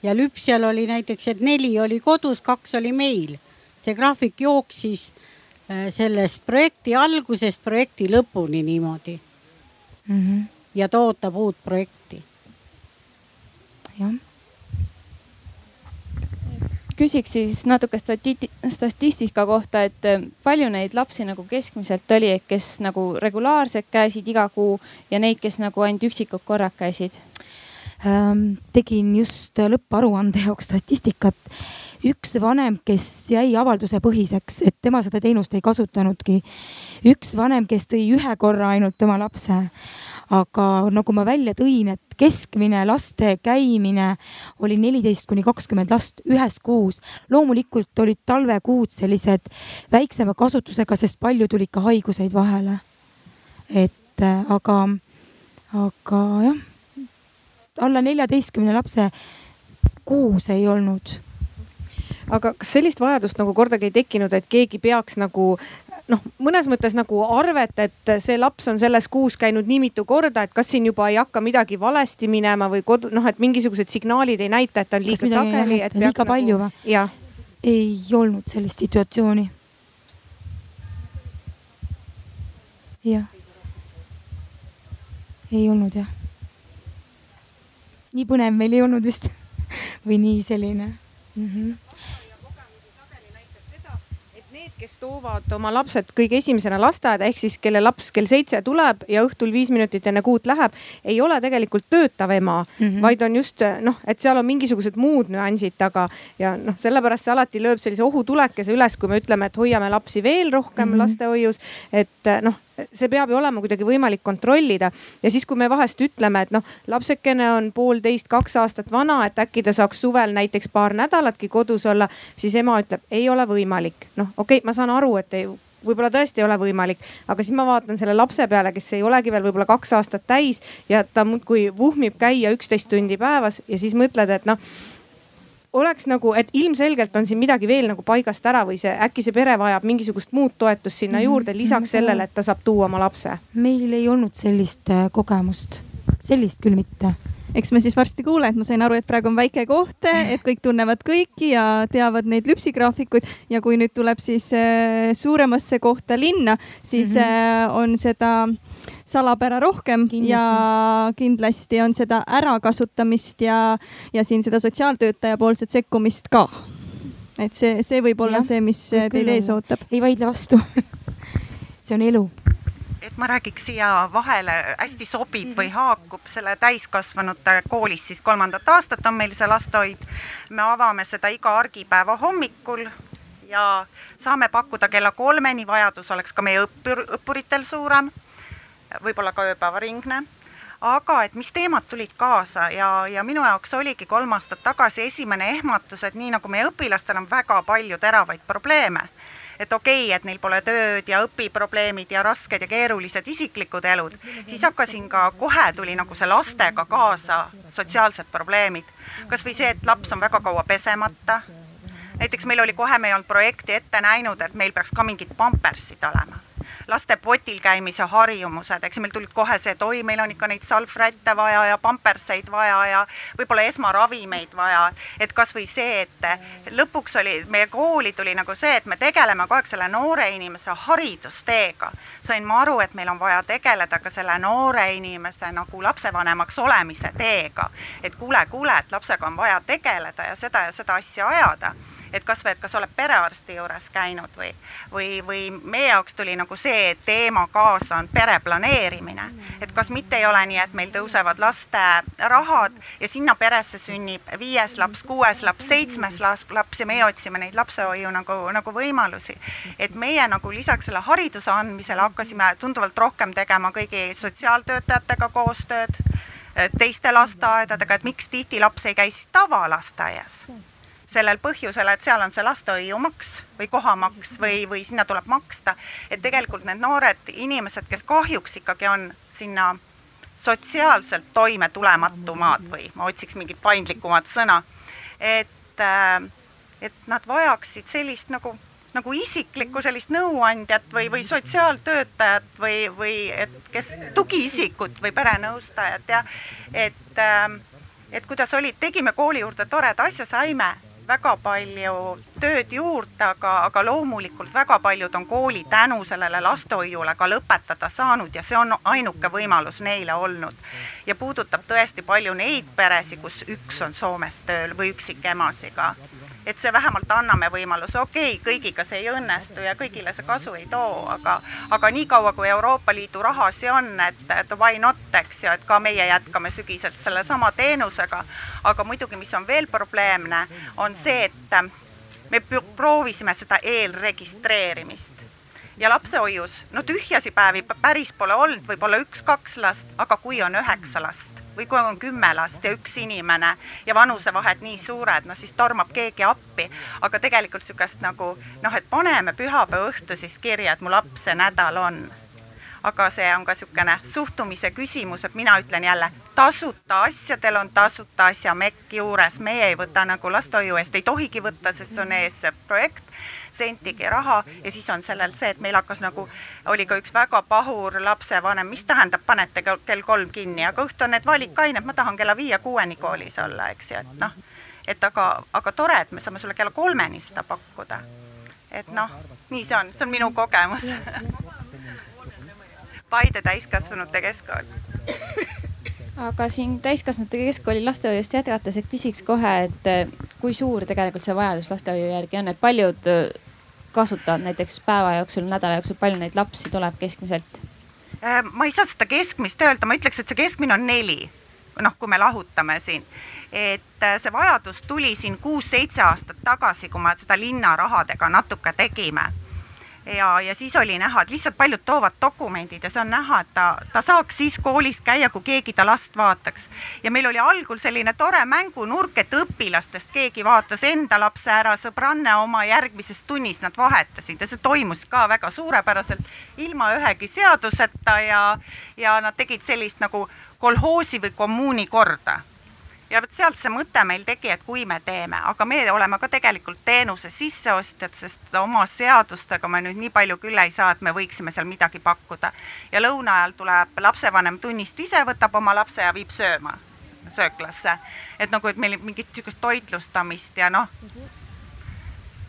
ja Lüpsjal oli näiteks, et neli oli kodus, kaks oli meil. see graafik jooksis Äh, sellest projekti algusest projekti lõpuni niimoodi mm. -hmm. ja ta ootab uut projekti.
jah
küsiks siis natuke stati-, statistika kohta, et äh, palju neid lapsi nagu keskmiselt oli, kes nagu regulaarselt käisid iga kuu ja neid, kes nagu ainult üksikud korrad käisid
ähm,? tegin just lõpparuande jaoks statistikat üks vanem, kes jäi avalduse põhiseks, et tema seda teenust ei kasutanudki. üks vanem, kes tõi ühe korra ainult oma lapse. aga nagu ma välja tõin, et keskmine laste käimine oli neliteist kuni kakskümmend last ühes kuus. loomulikult olid talvekuud sellised väiksema kasutusega, sest palju tuli ka haiguseid vahele. et aga, aga jah, alla neljateistkümne lapse kuus ei olnud
aga kas sellist vajadust nagu kordagi ei tekkinud, et keegi peaks nagu noh, mõnes mõttes nagu arvet, et see laps on selles kuus käinud nii mitu korda, et kas siin juba ei hakka midagi valesti minema või kodu, noh, et mingisugused signaalid ei näita, et ta on liiga sageli.
liiga nagu... palju või?
jah.
ei olnud sellist situatsiooni. jah. ei olnud jah. nii põnev meil ei olnud vist või nii selline mm. -hmm
kes toovad oma lapsed kõige esimesena lasteaeda, ehk siis kelle laps kell seitse tuleb ja õhtul viis minutit enne kuut läheb, ei ole tegelikult töötav ema mm, -hmm. vaid on just noh, et seal on mingisugused muud nüansid taga ja noh, sellepärast see alati lööb sellise ohutulekese üles, kui me ütleme, et hoiame lapsi veel rohkem mm -hmm. lastehoius, et noh see peab ju olema kuidagi võimalik kontrollida ja siis, kui me vahest ütleme, et noh, lapsekene on poolteist, kaks aastat vana, et äkki ta saaks suvel näiteks paar nädalatki kodus olla, siis ema ütleb, ei ole võimalik. noh, okei okay,, ma saan aru, et ei võib-olla tõesti ei ole võimalik, aga siis ma vaatan selle lapse peale, kes ei olegi veel võib-olla kaks aastat täis ja ta muudkui vuhmib käia üksteist tundi päevas ja siis mõtled, et noh oleks nagu, et ilmselgelt on siin midagi veel nagu paigast ära või see äkki see pere vajab mingisugust muud toetust sinna mhm. juurde, lisaks sellele, et ta saab tuua oma lapse.
meil ei olnud sellist äh, kogemust, sellist küll mitte
eks me siis varsti kuule, et ma sain aru, et praegu on väike koht, et kõik tunnevad kõiki ja teavad neid lüpsigraafikuid ja kui nüüd tuleb siis äh, suuremasse kohta linna, siis mm -hmm. on seda salapära rohkem kindlasti. ja kindlasti on seda ärakasutamist ja, ja siin seda sotsiaaltöötaja poolset sekkumist ka. et see, see võib olla ja, see, mis teid ees ootab.
ei vaidle vastu see on elu
et ma räägiks siia vahele, hästi sobib või haakub selle täiskasvanute koolis, siis kolmandat aastat on meil see lastehoid. me avame seda iga argipäeva hommikul ja saame pakkuda kella kolmeni, vajadus oleks ka meie õppur, õppuritel suurem võib-olla ka ööpäevaringne aga et mis teemad tulid kaasa ja, ja minu jaoks oligi kolm aastat tagasi esimene ehmatus, et nii nagu meie õpilastel on väga palju teravaid probleeme, et okei okay,, et neil pole tööd ja õpiprobleemid ja rasked ja keerulised isiklikud elud, siis hakkasin ka, kohe tuli nagu see lastega kaasa sotsiaalsed probleemid. kasvõi see, et laps on väga kaua pesemata. näiteks meil oli kohe, me ei olnud projekti ette näinud, et meil peaks ka mingid pampersid olema laste potil käimise harjumused, eks meil tulid kohe see, et oi, meil on ikka neid salvrätte vaja ja pamperseid vaja ja võib-olla esmaravimeid vaja. et kasvõi see, et lõpuks oli meie kooli tuli nagu see, et me tegeleme kogu aeg selle noore inimese haridusteega. sain ma aru, et meil on vaja tegeleda ka selle noore inimese nagu lapsevanemaks olemise teega. et kuule, kuule, et lapsega on vaja tegeleda ja seda ja seda asja ajada et kasvõi, et kas oled perearsti juures käinud või, või, või meie jaoks tuli nagu see teema kaasa on pere planeerimine. et kas mitte ei ole nii, et meil tõusevad laste rahad ja sinna peresse sünnib viies laps, kuues laps, seitsmes laps ja meie otsime neid lapsehoiu nagu, nagu võimalusi. et meie nagu lisaks selle hariduse andmisele hakkasime tunduvalt rohkem tegema kõigi sotsiaaltöötajatega koostööd teiste lasteaedadega, et miks tihti laps ei käi siis tavalasteaias sellel põhjusel, et seal on see lastehoiumaks või kohamaks või, või sinna tuleb maksta. et tegelikult need noored inimesed, kes kahjuks ikkagi on sinna sotsiaalselt toimetulematumad või ma otsiks mingit paindlikumat sõna, et, äh, et nad vajaksid sellist nagu, nagu isiklikku sellist nõuandjat või, või sotsiaaltöötajat või, või et kes, tugiisikut või perenõustajat ja et äh, et kuidas oli, tegime kooli juurde toreda asja, saime väga palju tööd juurde, aga, aga loomulikult väga paljud on kooli tänu sellele lastehoiule ka lõpetada saanud ja see on ainuke võimalus neile olnud. ja puudutab tõesti palju neid peresid, kus üks on Soomes tööl või üksikemasiga et see vähemalt anname võimaluse, okei okay,, kõigiga see ei õnnestu ja kõigile see kasu ei too, aga, aga niikaua kui Euroopa Liidu rahasi on, et, et why not, eks ju, et ka meie jätkame sügisel sellesama teenusega. aga muidugi, mis on veel probleemne, on see, et me proovisime seda eelregistreerimist ja lapsehoius, no tühjasi päevi päris pole olnud, võib-olla üks-kaks last, aga kui on üheksa last või kui on kümme last ja üks inimene ja vanusevahed nii suured, no siis tormab keegi appi. aga tegelikult sihukest nagu noh, et paneme pühapäeva õhtu siis kirja, et mu laps see nädal on aga see on ka niisugune suhtumise küsimus, et mina ütlen jälle, tasuta asjadel on tasuta asjamekk juures, meie ei võta nagu lastehoiu eest, ei tohigi võtta, sest see on ESF projekt, sentigi raha. Ja siis on sellel see, et meil hakkas nagu, oli ka üks väga pahur lapsevanem, mis tähendab, panete kell kolm kinni, aga õhtu on need valikained, ma tahan kella viie-kuueni koolis olla, eks ju, et noh, et aga, aga tore, et me saame sulle kella kolmeni seda pakkuda. et noh, nii see on, see on minu kogemus Paide täiskasvanute keskkool
aga siin täiskasvanute keskkooli lastehoiust jätkates, et küsiks kohe, et eh, kui suur tegelikult see vajadus lastehoiu järgi on, et paljud eh, kasutavad näiteks päeva jooksul, nädala jooksul, palju neid lapsi tuleb keskmiselt?
Äh, ma ei saa seda keskmist öelda, ma ütleks, et see keskmine on neli. noh, kui me lahutame siin, et äh, see vajadus tuli siin kuus-seitse aastat tagasi, kui me seda linna rahadega natuke tegime ja, ja siis oli näha, et lihtsalt paljud toovad dokumendid ja see on näha, et ta, ta saaks siis koolis käia, kui keegi ta last vaataks. ja meil oli algul selline tore mängunurk, et õpilastest keegi vaatas enda lapse ära, sõbranne oma järgmises tunnis nad vahetasid ja see toimus ka väga suurepäraselt, ilma ühegi seaduseta ja, ja nad tegid sellist nagu kolhoosi või kommuuni korda ja vot sealt see mõte meil tegi, et kui me teeme, aga me oleme ka tegelikult teenuse sisseostjad, sest oma seadustega me nüüd nii palju küll ei saa, et me võiksime seal midagi pakkuda. ja lõuna ajal tuleb lapsevanem tunnist ise, võtab oma lapse ja viib sööma sööklasse. et nagu, et meil mingit niisugust toitlustamist ja noh,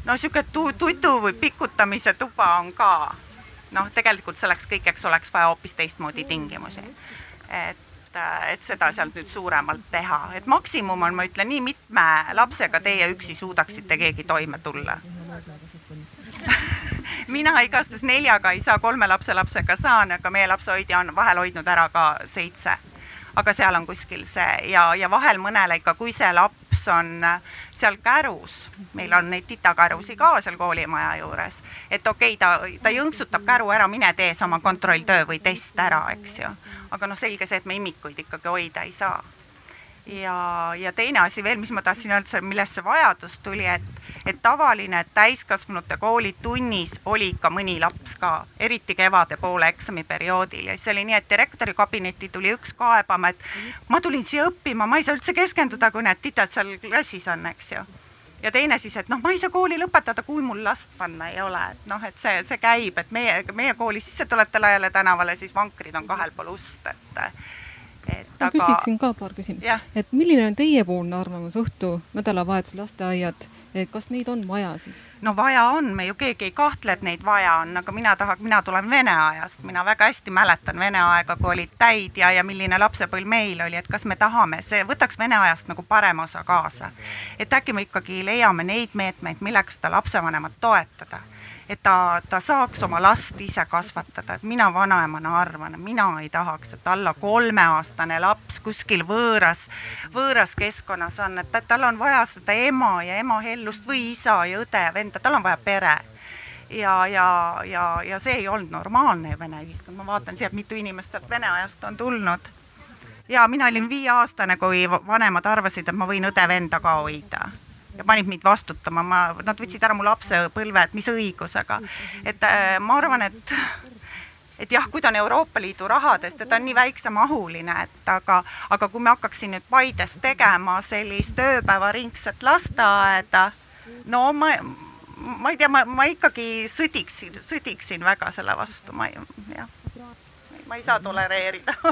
no niisugune tu-, tudu või pikutamise tuba on ka noh, tegelikult selleks kõigeks oleks vaja hoopis teistmoodi tingimusi. et et, et seda sealt nüüd suuremalt teha, et maksimum on, ma ütlen, nii mitme lapsega teie üksi suudaksite keegi toime tulla. Mina igastahes neljaga ei saa, kolme lapse lapsega saan, aga meie lapsehoidja on vahel hoidnud ära ka seitse aga seal on kuskil see ja, ja vahel mõnele ikka, kui see laps on seal kärus, meil on neid titakärusi ka seal koolimaja juures, et okei okay,, ta, ta jõnksutab käru ära, mine tee sama kontrolltöö või test ära, eks ju. aga noh, selge see, et me imikuid ikkagi hoida ei saa ja, ja teine asi veel, mis ma tahtsin öelda, millest see vajadus tuli, et, et tavaline täiskasvanute kooli tunnis oli ikka mõni laps ka, eriti kevade poole eksamiperioodil. Ja siis oli nii, et direktori kabinetti tuli üks kaebama, et ma tulin siia õppima, ma ei saa üldse keskenduda, kui need titad seal klassis on, eks ju. Ja teine siis, et noh, ma ei saa kooli lõpetada, kui mul last panna ei ole, et noh, et see, see käib, et meie, meie kooli sisse tulete laiale tänavale, siis vankrid on kahel pool ust, et
ma aga... küsiksin ka paar küsimust, et milline on teiepoolne arvamus? Õhtu nädalavahetuse lasteaiad, kas neid on vaja siis?
no vaja on, me ju keegi ei kahtle, et neid vaja on, aga mina tahan, mina tulen vene ajast, mina väga hästi mäletan vene aega, kui olid täid ja, ja milline lapsepõlv meil oli, et kas me tahame, see võtaks vene ajast nagu parema osa kaasa. et äkki me ikkagi leiame neid meetmeid, millega seda lapsevanemat toetada et ta, ta saaks oma last ise kasvatada, et mina vanaemana arvan, mina ei tahaks, et alla kolmeaastane laps kuskil võõras, võõras keskkonnas on, et tal on vaja seda ema ja ema hellust või isa ja õde ja venda, tal on vaja pere. Ja, ja, ja, ja see ei olnud normaalne Vene ühiskond, ma vaatan siia, mitu inimest sealt Vene ajast on tulnud. ja mina olin viieaastane, kui vanemad arvasid, et ma võin õde-venda ka hoida ja panid mind vastutama, ma, nad võtsid ära mu lapsepõlve, et mis õigusega. et äh, ma arvan, et et jah, kui ta on Euroopa Liidu rahadest ja ta on nii väiksemahuline, et aga, aga kui me hakkaksin nüüd Paides tegema sellist ööpäevaringset lasteaeda, no ma, ma ei tea, ma, ma ikkagi sõdiksin, sõdiksin väga selle vastu, ma jah, ma ei saa tolereerida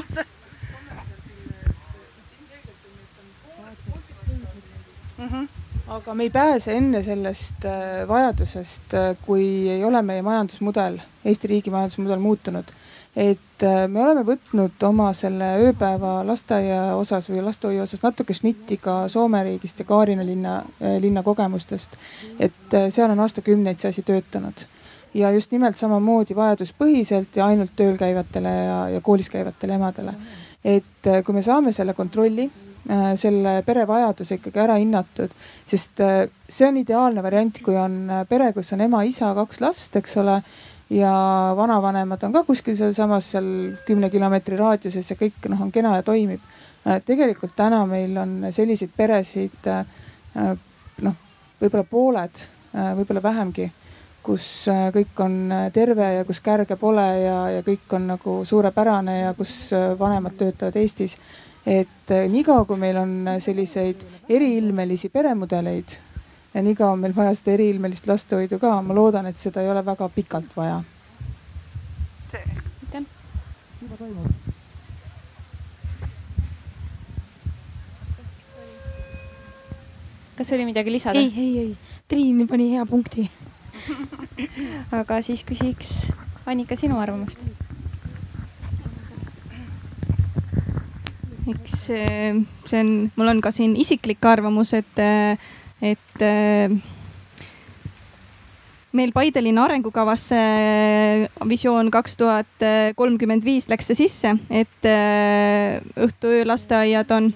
mm. -hmm aga me ei pääse enne sellest äh, vajadusest, äh, kui ei ole meie majandusmudel, Eesti riigi majandusmudel muutunud. et äh, me oleme võtnud oma selle ööpäeva lasteaia osas või lastehoiu osas natuke šnitti ka Soome riigist ja Kaarina linna, linna kogemustest. et seal on aastakümneid see asi töötanud ja just nimelt samamoodi vajaduspõhiselt ja ainult tööl käivatele ja, ja koolis käivatele emadele. et kui me saame selle kontrolli selle pere vajaduse ikkagi ära hinnatud, sest äh, see on ideaalne variant, kui on äh, pere, kus on ema, isa, kaks last, eks ole ja vanavanemad on ka kuskil sealsamas seal kümne kilomeetri raadiuses ja kõik noh, on kena ja toimib. tegelikult täna meil on selliseid peresid noh, võib-olla pooled, võib-olla vähemgi kus äh, kõik on äh, terve ja kus kärge pole ja, ja kõik on nagu suurepärane ja kus äh, vanemad töötavad Eestis. Et niikaua, kui meil on selliseid eriilmelisi peremudeleid ja niikaua on meil vaja seda eriilmelist lastehoidu ka, ma loodan, et seda ei ole väga pikalt vaja. aitäh.
kas oli midagi lisada?
ei, ei, ei, Triin pani hea punkti
aga siis küsiks Annika sinu arvamust.
Eks eh, see on, mul on ka siin isiklik arvamus, et, eh, et eh, meil Paide linna arengukavasse visioon kaks tuhat kolmkümmend viis läks see sisse, et õhtu-öö lasteaiad on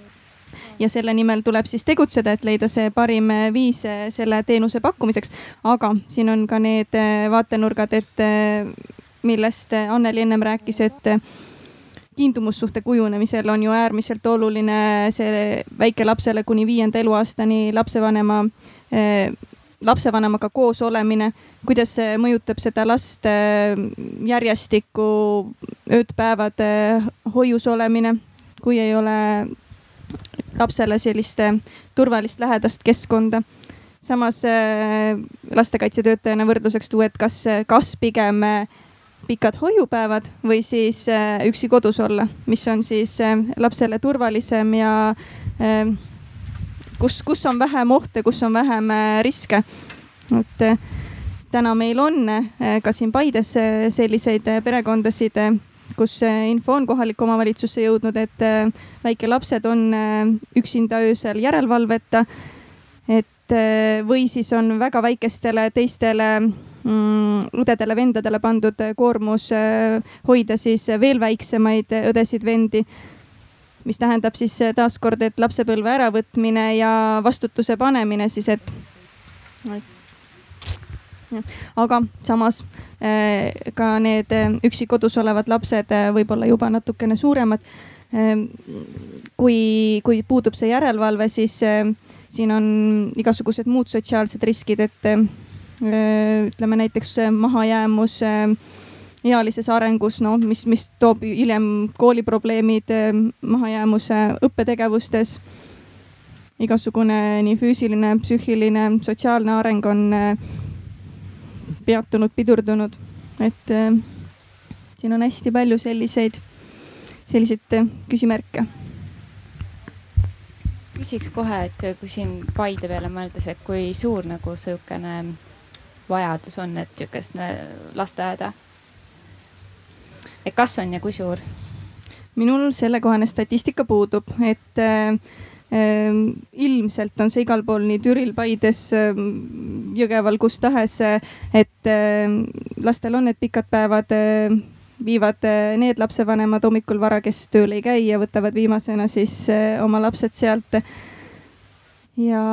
ja selle nimel tuleb siis tegutseda, et leida see parim viis selle teenuse pakkumiseks. aga siin on ka need vaatenurgad, et millest Anneli ennem rääkis, et kiindumussuhte kujunemisel on ju äärmiselt oluline see väikelapsele kuni viienda eluaastani lapsevanema lapsevanemaga koos olemine, kuidas see mõjutab seda last järjestikku, ööd-päevad hoius olemine, kui ei ole lapsele sellist turvalist lähedast keskkonda. samas äh, lastekaitsetöötajana võrdluseks tuua, et kas, kas pigem äh, pikad hoiupäevad või siis äh, üksi kodus olla, mis on siis lapsele turvalisem ja kus, kus on vähem ohte, kus on vähem riske. et täna meil on ka siin Paides selliseid perekondasid kus info on kohalikku omavalitsusse jõudnud, et äh, väikelapsed on äh, üksinda öösel järelevalveta. et äh, või siis on väga väikestele teistele õdedele-vendadele pandud koormus hoida siis veel väiksemaid õdesid-vendi mis tähendab siis taaskord, et lapsepõlve äravõtmine ja vastutuse panemine siis, et, aga samas ka need üksi kodus olevad lapsed võib-olla juba natukene suuremad. kui, kui puudub see järelevalve, siis siin on igasugused muud sotsiaalsed riskid, et ütleme näiteks mahajäämus ealises arengus, no mis, mis toob hiljem kooliprobleemid, mahajäämuse õppetegevustes. igasugune nii füüsiline, psüühiline, sotsiaalne areng on peatunud, pidurdunud. et äh, siin on hästi palju selliseid, selliseid äh, küsimärke.
küsiks kohe, et kui siin Paide peale mõeldes, et kui suur nagu sihukene vajadus on, et sihukest lasteaeda? et kas on ja kui suur?
minul sellekohane statistika puudub, et äh, Ehm, ilmselt on see igal pool nii Türil, Paides, ehm, Jõgeval, kus tahes, et ehm, lastel on need pikad päevad viivad need lapsevanemad hommikul vara, kes tööl ei käi ja võtavad viimasena siis oma lapsed sealt. ja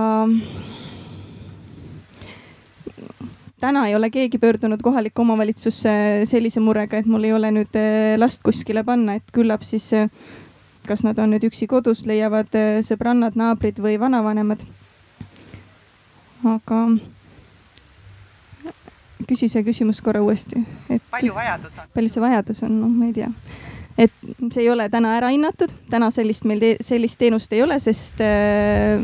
täna ei ole keegi pöördunud kohalikku omavalitsusse sellise murega, et mul ei ole nüüd last kuskile panna, et küllap siis kas nad on nüüd üksi kodus, leiavad äh, sõbrannad, naabrid või vanavanemad. aga küsi see küsimus korra uuesti,
et. palju vajadus on?
palju see vajadus on, noh, ma ei tea. et see ei ole täna ära hinnatud, täna sellist meil te, sellist teenust ei ole, sest äh,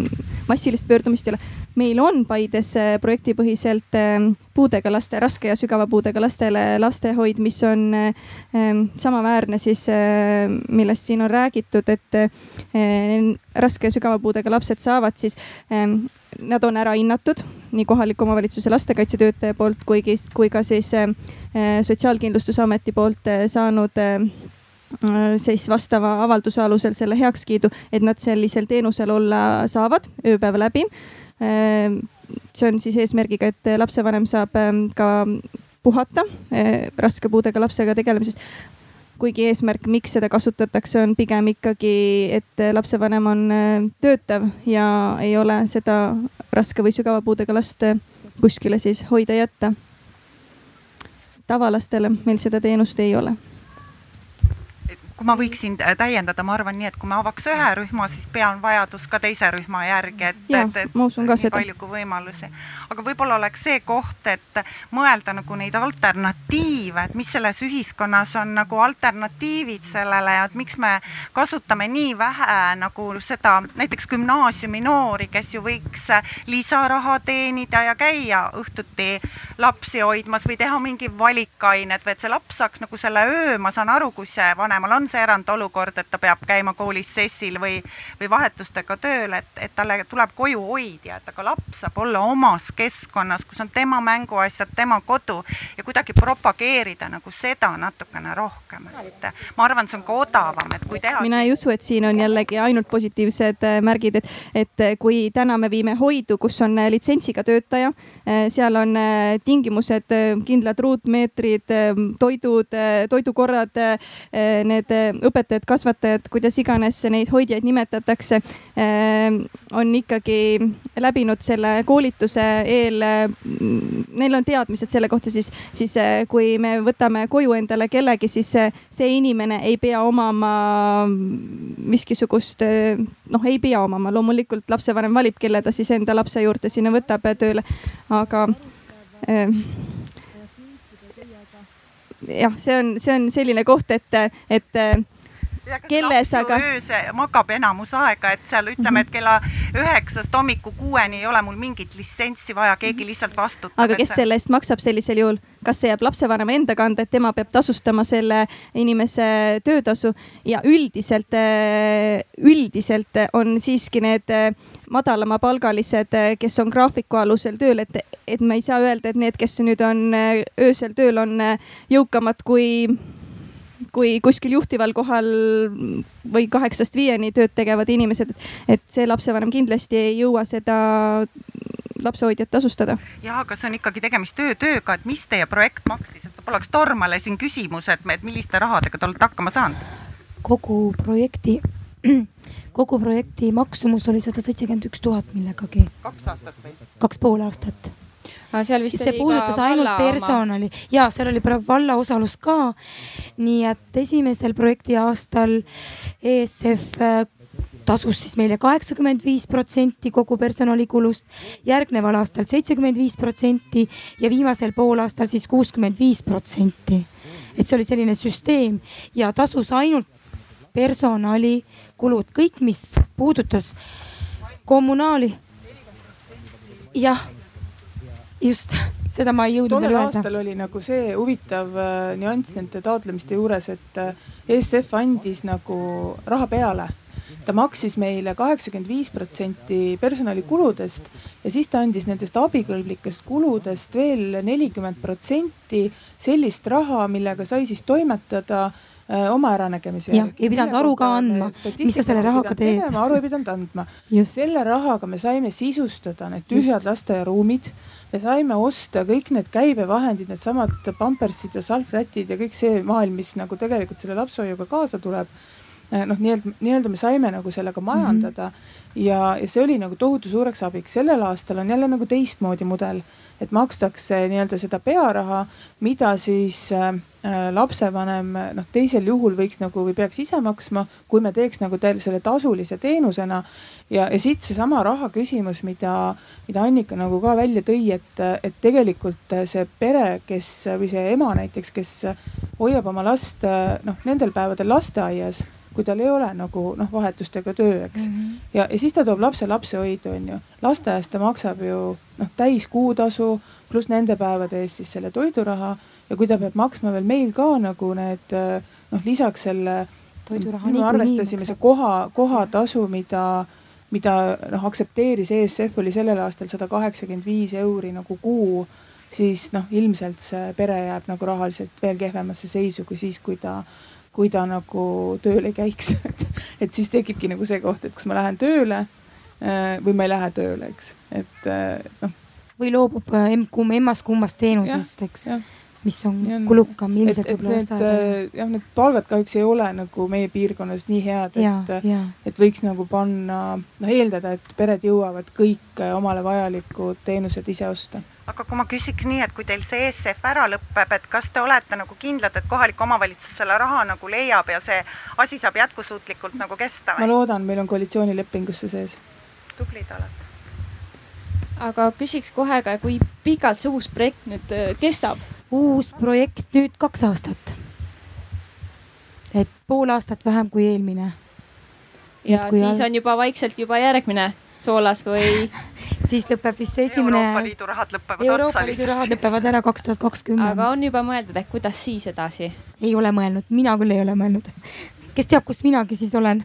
massilist pöördumist ei ole meil on Paides äh, projektipõhiselt äh, puudega laste, raske ja sügava puudega lastele lastehoid, mis on äh, ähm, samaväärne siis, millest siin on räägitud, et raske ja sügava puudega lapsed saavad siis, ähm, nad on ära hinnatud nii kohaliku omavalitsuse lastekaitsetöötaja poolt, kuigi, kui ka siis Sotsiaalkindlustusameti poolt saanud siis vastava avalduse alusel selle heakskiidu, et nad sellisel teenusel olla saavad ööpäeva läbi see on siis eesmärgiga, et lapsevanem saab ehm, ka puhata eh, raske puudega lapsega tegelemisest kuigi eesmärk, miks seda kasutatakse, on pigem ikkagi, et lapsevanem on eh, töötav ja ei ole seda raske või sügava puudega last eh, kuskile siis hoida jätta. tavalastele meil seda teenust ei ole.
Kui ma võiksin täiendada, ma arvan nii, et kui me avaks ühe rühma, siis pean vajadus ka teise rühma järgi, et, et, et
ma usun ka seda.
palju kui võimalusi. aga võib-olla oleks see koht, et mõelda nagu neid alternatiive, et mis selles ühiskonnas on nagu alternatiivid sellele ja et miks me kasutame nii vähe nagu seda näiteks gümnaasiumi noori, kes ju võiks lisaraha teenida ja käia õhtuti lapsi hoidmas või teha mingi valikained või et see laps saaks nagu selle öö, ma saan aru, kui see vanemal on see erandolukord, et ta peab käima koolis sessil või, või vahetustega tööl, et, et talle tuleb koju hoidja, et aga laps saab olla omas keskkonnas, kus on tema mänguasjad, tema kodu ja kuidagi propageerida nagu seda natukene rohkem, et ma arvan, see on ka odavam, et kui teha.
mina ei usu, et siin on jällegi ainult positiivsed äh, märgid, et, et äh, kui täna me viime hoidu, kus on äh, litsentsiga töötaja, seal on tingimused, kindlad ruutmeetrid, toidud, toidukorrad, need õpetajad, kasvatajad, kuidas iganes neid hoidjaid nimetatakse, on ikkagi läbinud selle koolituse eel, neil on teadmised selle kohta, siis, siis kui me võtame koju endale kellegi, siis see inimene ei pea omama miskisugust, noh, ei pea omama, loomulikult lapsevanem valib, kelle ta siis enda lapse juurde sinna võtab tööle, aga jah, see on, see on selline koht, et, et
kelles aga. öös magab enamus aega, et seal ütleme, et kella üheksast hommiku kuueni ei ole mul mingit litsentsi vaja, keegi lihtsalt vastutab.
aga kes selle eest maksab sellisel juhul, kas see jääb lapsevanema enda kanda, et tema peab tasustama selle inimese töötasu ja üldiselt, üldiselt on siiski need madalamapalgalised, kes on graafiku alusel tööl, et, et me ei saa öelda, et need, kes nüüd on öösel tööl, on jõukamad kui kui kuskil juhtival kohal või kaheksast viieni tööd tegevad inimesed, et see lapsevanem kindlasti ei jõua seda lapsehoidjat tasustada.
ja, aga see on ikkagi tegemist öötööga, et mis teie projekt maksis, et poleks Tormale siin küsimus, et, et milliste rahadega te olete hakkama saanud?
kogu projekti, kogu projekti maksumus oli sada seitsekümmend üks tuhat millegagi.
kaks aastat või?
kaks pool aastat
see
puudutas ainult personali ja seal oli valla osalus ka. nii et esimesel projekti aastal ESF äh, tasus siis meile kaheksakümmend viis protsenti kogu personalikulust, järgneval aastal seitsekümmend viis protsenti ja viimasel poolaastal siis kuuskümmend viis protsenti. et see oli selline süsteem ja tasus ainult personalikulud, kõik, mis puudutas kommunaali. jah just, seda ma ei jõudnud veel öelda.
aastal oli nagu see huvitav äh, nüanss nende taotlemiste juures, et äh, ESF andis nagu raha peale. ta maksis meile kaheksakümmend viis protsenti personalikuludest ja siis ta andis nendest abikõlblikest kuludest veel nelikümmend protsenti sellist raha, millega sai siis toimetada äh, oma äranägemise
järgi. ei pidanud aru ka andma, mis sa selle rahaga teed.
aru ei pidanud andma. selle rahaga me saime sisustada need tühjad lasteaiaruumid me saime osta kõik need käibevahendid, needsamad pampersid ja salvrätid ja kõik see maailm, mis nagu tegelikult selle lapsehoiuga kaasa tuleb. Eh, noh, nii-öelda, nii-öelda me saime nagu sellega majandada mm -hmm. ja, ja see oli nagu tohutu suureks abiks. sellel aastal on jälle nagu teistmoodi mudel et makstakse nii-öelda seda pearaha, mida siis äh, lapsevanem noh, teisel juhul võiks nagu või peaks ise maksma, kui me teeks nagu teil selle tasulise teenusena. ja, ja siit seesama raha küsimus, mida, mida Annika nagu ka välja tõi, et, et tegelikult see pere, kes või see ema näiteks, kes hoiab oma last noh, nendel päevadel lasteaias kui tal ei ole nagu noh, vahetust ega töö, eks mm. -hmm. ja, ja siis ta toob lapse lapsehoidu, on ju. lasteaias ta maksab ju noh, täis kuutasu pluss nende päevade eest siis selle toiduraha ja kui ta peab maksma veel meil ka nagu need noh, lisaks selle.
toiduraha
niikuinii arvestasime see koha, kohatasu, mida, mida noh aktsepteeris ESF oli sellel aastal sada kaheksakümmend viis euri nagu kuu siis noh, ilmselt see pere jääb nagu rahaliselt veel kehvemasse seisu kui siis, kui ta kui ta nagu tööl ei käiks et, et siis tekibki nagu see koht, et kas ma lähen tööle äh, või ma ei lähe tööle, eks, et äh, noh.
või loobub äh, kumb emmast kummast teenusest, eks. Mis on, on kulukam ilmselt võib-olla
lasteaedadele. jah, need palgad kahjuks ei ole nagu meie piirkonnas nii head, et, et võiks nagu panna, noh eeldada, et pered jõuavad kõik omale vajalikud teenused ise osta
aga kui ma küsiks nii, et kui teil see ESF ära lõpeb, et kas te olete nagu kindlad, et kohalik omavalitsus selle raha nagu leiab ja see asi saab jätkusuutlikult nagu kesta
ma loodan, meil on koalitsioonilepingus see sees.
tublid olete
aga küsiks kohe ka, kui pikalt see uus projekt nüüd äh, kestab?
Uus projekt nüüd kaks aastat. et pool aastat vähem kui eelmine.
ja siis on juba vaikselt juba järgmine Soolas või
siis lõpeb vist see esimene.
Euroopa Liidu rahad lõpevad
Euroopa otsa. Euroopa Liidu rahad lõpevad ära kaks tuhat kakskümmend.
aga on juba mõeldud, et kuidas siis edasi?
ei ole mõelnud, mina küll ei ole mõelnud. kes teab, kus minagi siis olen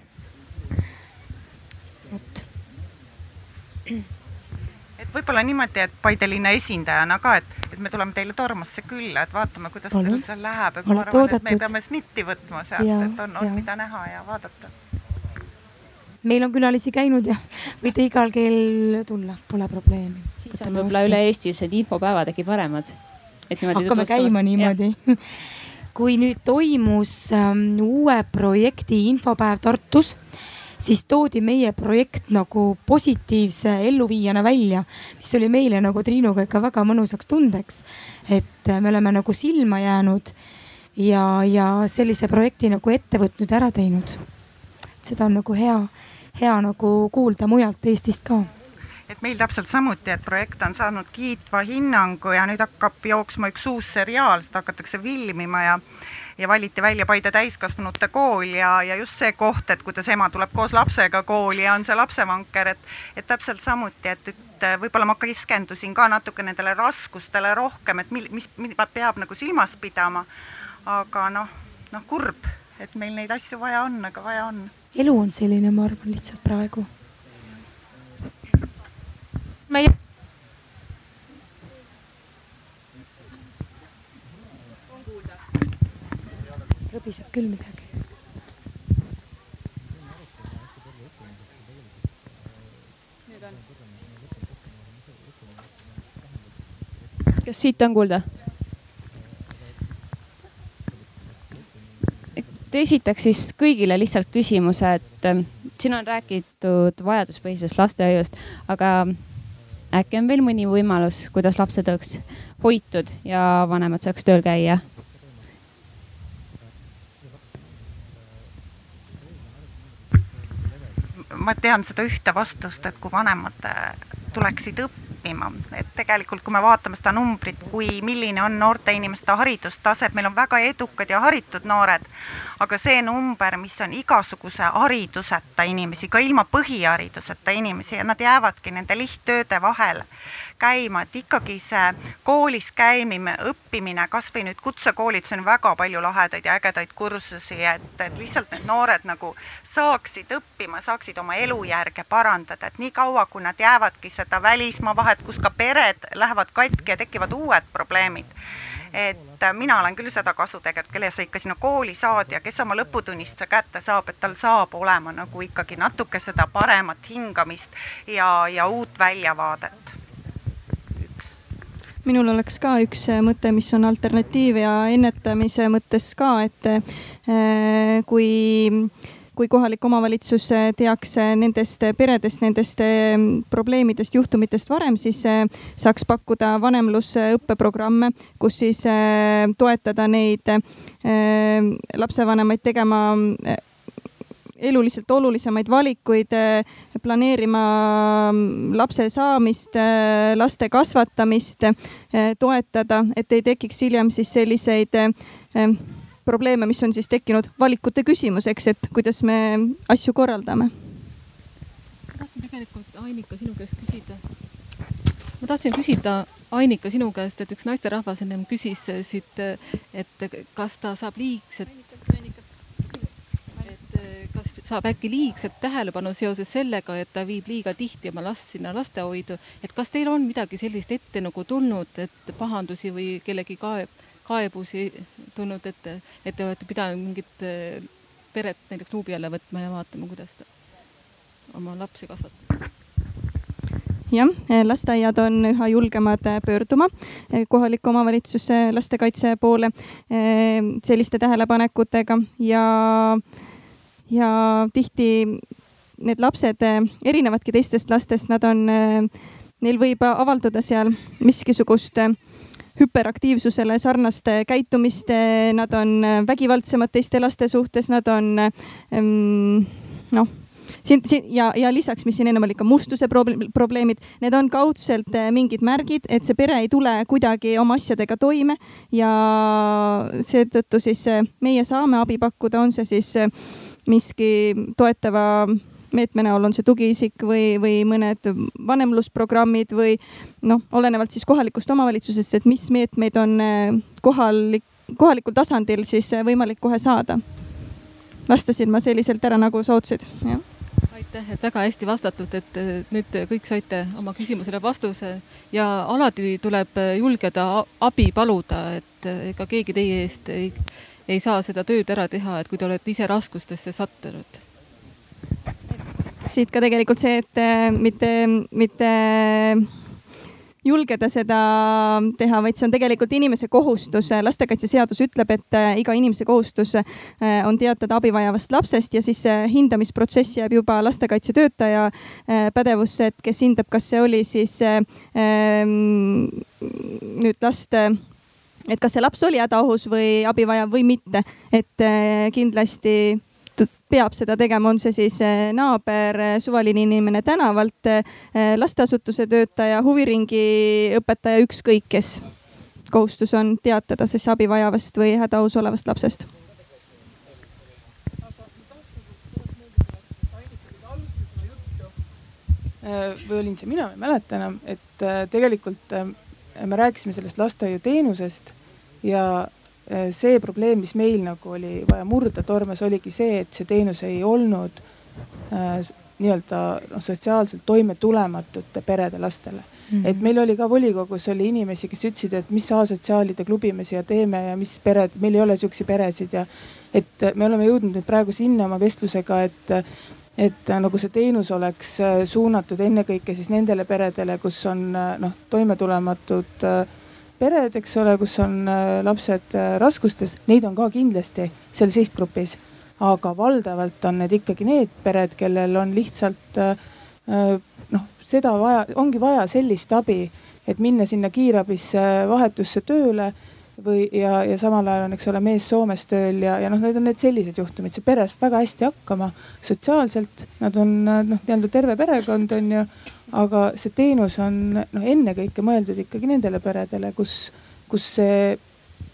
võib-olla niimoodi, et Paide linna esindajana ka, et, et me tuleme teile Tormasse külla, et vaatame, kuidas teil seal läheb, et ma arvan, et me peame snitti võtma sealt, et on, on mida näha ja vaadata.
meil on külalisi käinud ja võite igal kell tulla, pole probleemi.
siis on võib-olla üle-eestilised infopäevad äkki paremad.
hakkame käima niimoodi. Kui nüüd toimus ähm, uue projekti infopäev Tartus siis toodi meie projekt nagu positiivse elluviijana välja, mis oli meile nagu Triinuga ikka väga mõnusaks tundeks. et me oleme nagu silma jäänud ja, ja sellise projekti nagu ette võtnud ära teinud. seda on nagu hea, hea nagu kuulda mujalt Eestist ka
et meil täpselt samuti, et projekt on saanud kiitva hinnangu ja nüüd hakkab jooksma üks uus seriaal, seda hakatakse filmima ja ja valiti välja Paide täiskasvanute kool ja, ja just see koht, et kuidas ema tuleb koos lapsega kooli ja on see lapsevanker, et, et täpselt samuti, et, et võib-olla ma keskendusin ka natuke nendele raskustele rohkem, et mil, mis, mida peab nagu silmas pidama. aga noh, noh kurb, et meil neid asju vaja on, aga vaja on.
elu on selline, ma arvan, lihtsalt praegu.
Meie
klõbiseb küll midagi.
kas siit on kuulda? esitaks siis kõigile lihtsalt küsimuse, et ähm, siin on räägitud vajaduspõhisest lastehoiust, aga äkki on veel mõni võimalus, kuidas lapsed oleks hoitud ja vanemad saaks tööl käia
ma tean seda ühte vastust, et kui vanemad äh, tuleksid õppima, et tegelikult, kui me vaatame seda numbrit, kui, milline on noorte inimeste haridustase, meil on väga edukad ja haritud noored, aga see number, mis on igasuguse hariduseta inimesi, ka ilma põhihariduseta inimesi ja nad jäävadki nende lihttööde vahele käima, et ikkagi see koolis käimine, õppimine, kasvõi nüüd kutsekoolides on väga palju lahedaid ja ägedaid kursusi, et, et lihtsalt need noored nagu saaksid õppima, saaksid oma elujärge parandada, et nii kaua, kui nad jäävadki seda välismaa vahet, kus ka pered lähevad katki ja tekivad uued probleemid. Et mina olen küll seda kasu tegelikult, kelle sa ikka sinna kooli saad ja kes oma lõputunnistuse kätte saab, et tal saab olema nagu ikkagi natuke seda paremat hingamist ja, ja uut väljavaadet
minul oleks ka üks äh, mõte, mis on alternatiiv ja ennetamise mõttes ka, et äh, kui kui kohalik omavalitsus äh, teaks nendest peredest, nendest probleemidest, juhtumitest varem, siis saaks pakkuda vanemlusõppeprogramme, kus siis toetada neid lapsevanemaid tegema eluliselt olulisemaid valikuid, eh, planeerima mm, lapse saamist, eh, laste kasvatamist, eh, toetada, et ei tekiks hiljem siis selliseid probleeme, mis on siis tekkinud valikute küsimuseks, et kuidas me asju korraldame.
tahtsin tegelikult Ainika sinu käest küsida. ma tahtsin küsida Ainika sinu käest, et üks naisterahvas ennem küsis siit, et kas ta saab liigset saab äkki liigset tähelepanu seoses sellega, et ta viib liiga tihti oma last sinna lastehoidu. et kas teil on midagi sellist ette nagu tulnud, et pahandusi või kellegi kaeb, kaebusi tulnud, et, et te olete pidanud mingit eh, peret näiteks luubi alla võtma ja vaatama, kuidas ta oma lapsi kasvatab?
jah, lasteaiad on üha julgemad pöörduma kohaliku omavalitsuse lastekaitse poole selliste tähelepanekutega ja, ja tihti need lapsed erinevadki teistest lastest, nad on, neil võib avalduda seal miskisugust hüperaktiivsusele sarnast käitumist, nad on vägivaldsemad teiste laste suhtes, nad on noh siin, siin ja, ja lisaks, mis siin ennem oli ka mustuse probleemid, need on kaudselt eh, mingid märgid, et see pere ei tule kuidagi oma asjadega toime ja seetõttu siis eh, meie saame abi pakkuda, on see siis eh, miski toetava meetme näol on see tugiisik või, või mõned vanemlusprogrammid või noh, olenevalt siis kohalikust omavalitsusest, et mis meetmeid on kohalik, kohalikul tasandil siis võimalik kohe saada. vastasin ma selliselt ära, nagu sa ootasid, jah
aitäh, et väga hästi vastatud, et nüüd kõik saite oma küsimusele vastuse ja alati tuleb julgeda abi paluda, et ega keegi teie eest ei, ei saa seda tööd ära teha, et kui te olete ise raskustesse sattunud.
siit ka tegelikult see, et mitte, mitte julgeda seda teha, vaid see on tegelikult inimese kohustus. lastekaitseseadus ütleb, et äh, iga inimese kohustus äh, on teatada abi vajavast lapsest ja siis hindamisprotsess jääb juba lastekaitsetöötaja äh, pädevusse, et kes hindab, kas see oli siis ähm, nüüd last et kas see laps oli hädaohus või abi vajav või mitte, et kindlasti peab seda tegema, on see siis eh, naaber, eh, suvaline inimene tänavalt, lasteasutuse töötaja, huviringi õpetaja, ükskõik kes. kohustus on teatada siis abi vajavast või hädaohus olevast lapsest
või olin see mina, ma ei mäleta enam, et tegelikult me rääkisime sellest lastehoiuteenusest ja Äh, see probleem, mis meil nagu oli vaja murda tormas, oligi see, et see teenus ei olnud äh, nii-öelda noh, sotsiaalselt toimetulematute perede lastele mm. -hmm. et meil oli ka volikogus oli inimesi, kes ütlesid, et mis asotsiaalide klubi me siia teeme ja mis pered, meil ei ole siukseid peresid ja et me oleme jõudnud nüüd praegu sinna oma vestlusega, et et nagu see teenus oleks äh, suunatud ennekõike siis nendele peredele, kus on noh, toimetulematud äh, pered, eks ole, kus on äh, lapsed äh, raskustes, neid on ka kindlasti seal sihtgrupis. aga valdavalt on need ikkagi need pered, kellel on lihtsalt äh, noh, seda vaja, ongi vaja sellist abi, et minna sinna kiirabisse vahetusse tööle või, ja, ja samal ajal on, eks ole, mees Soomes tööl ja, ja noh, need on need sellised juhtumid, see pere saab väga hästi hakkama sotsiaalselt, nad on noh, nii-öelda terve perekond on ju. Aga see teenus on noh, ennekõike mõeldud ikkagi nendele peredele, kus, kus see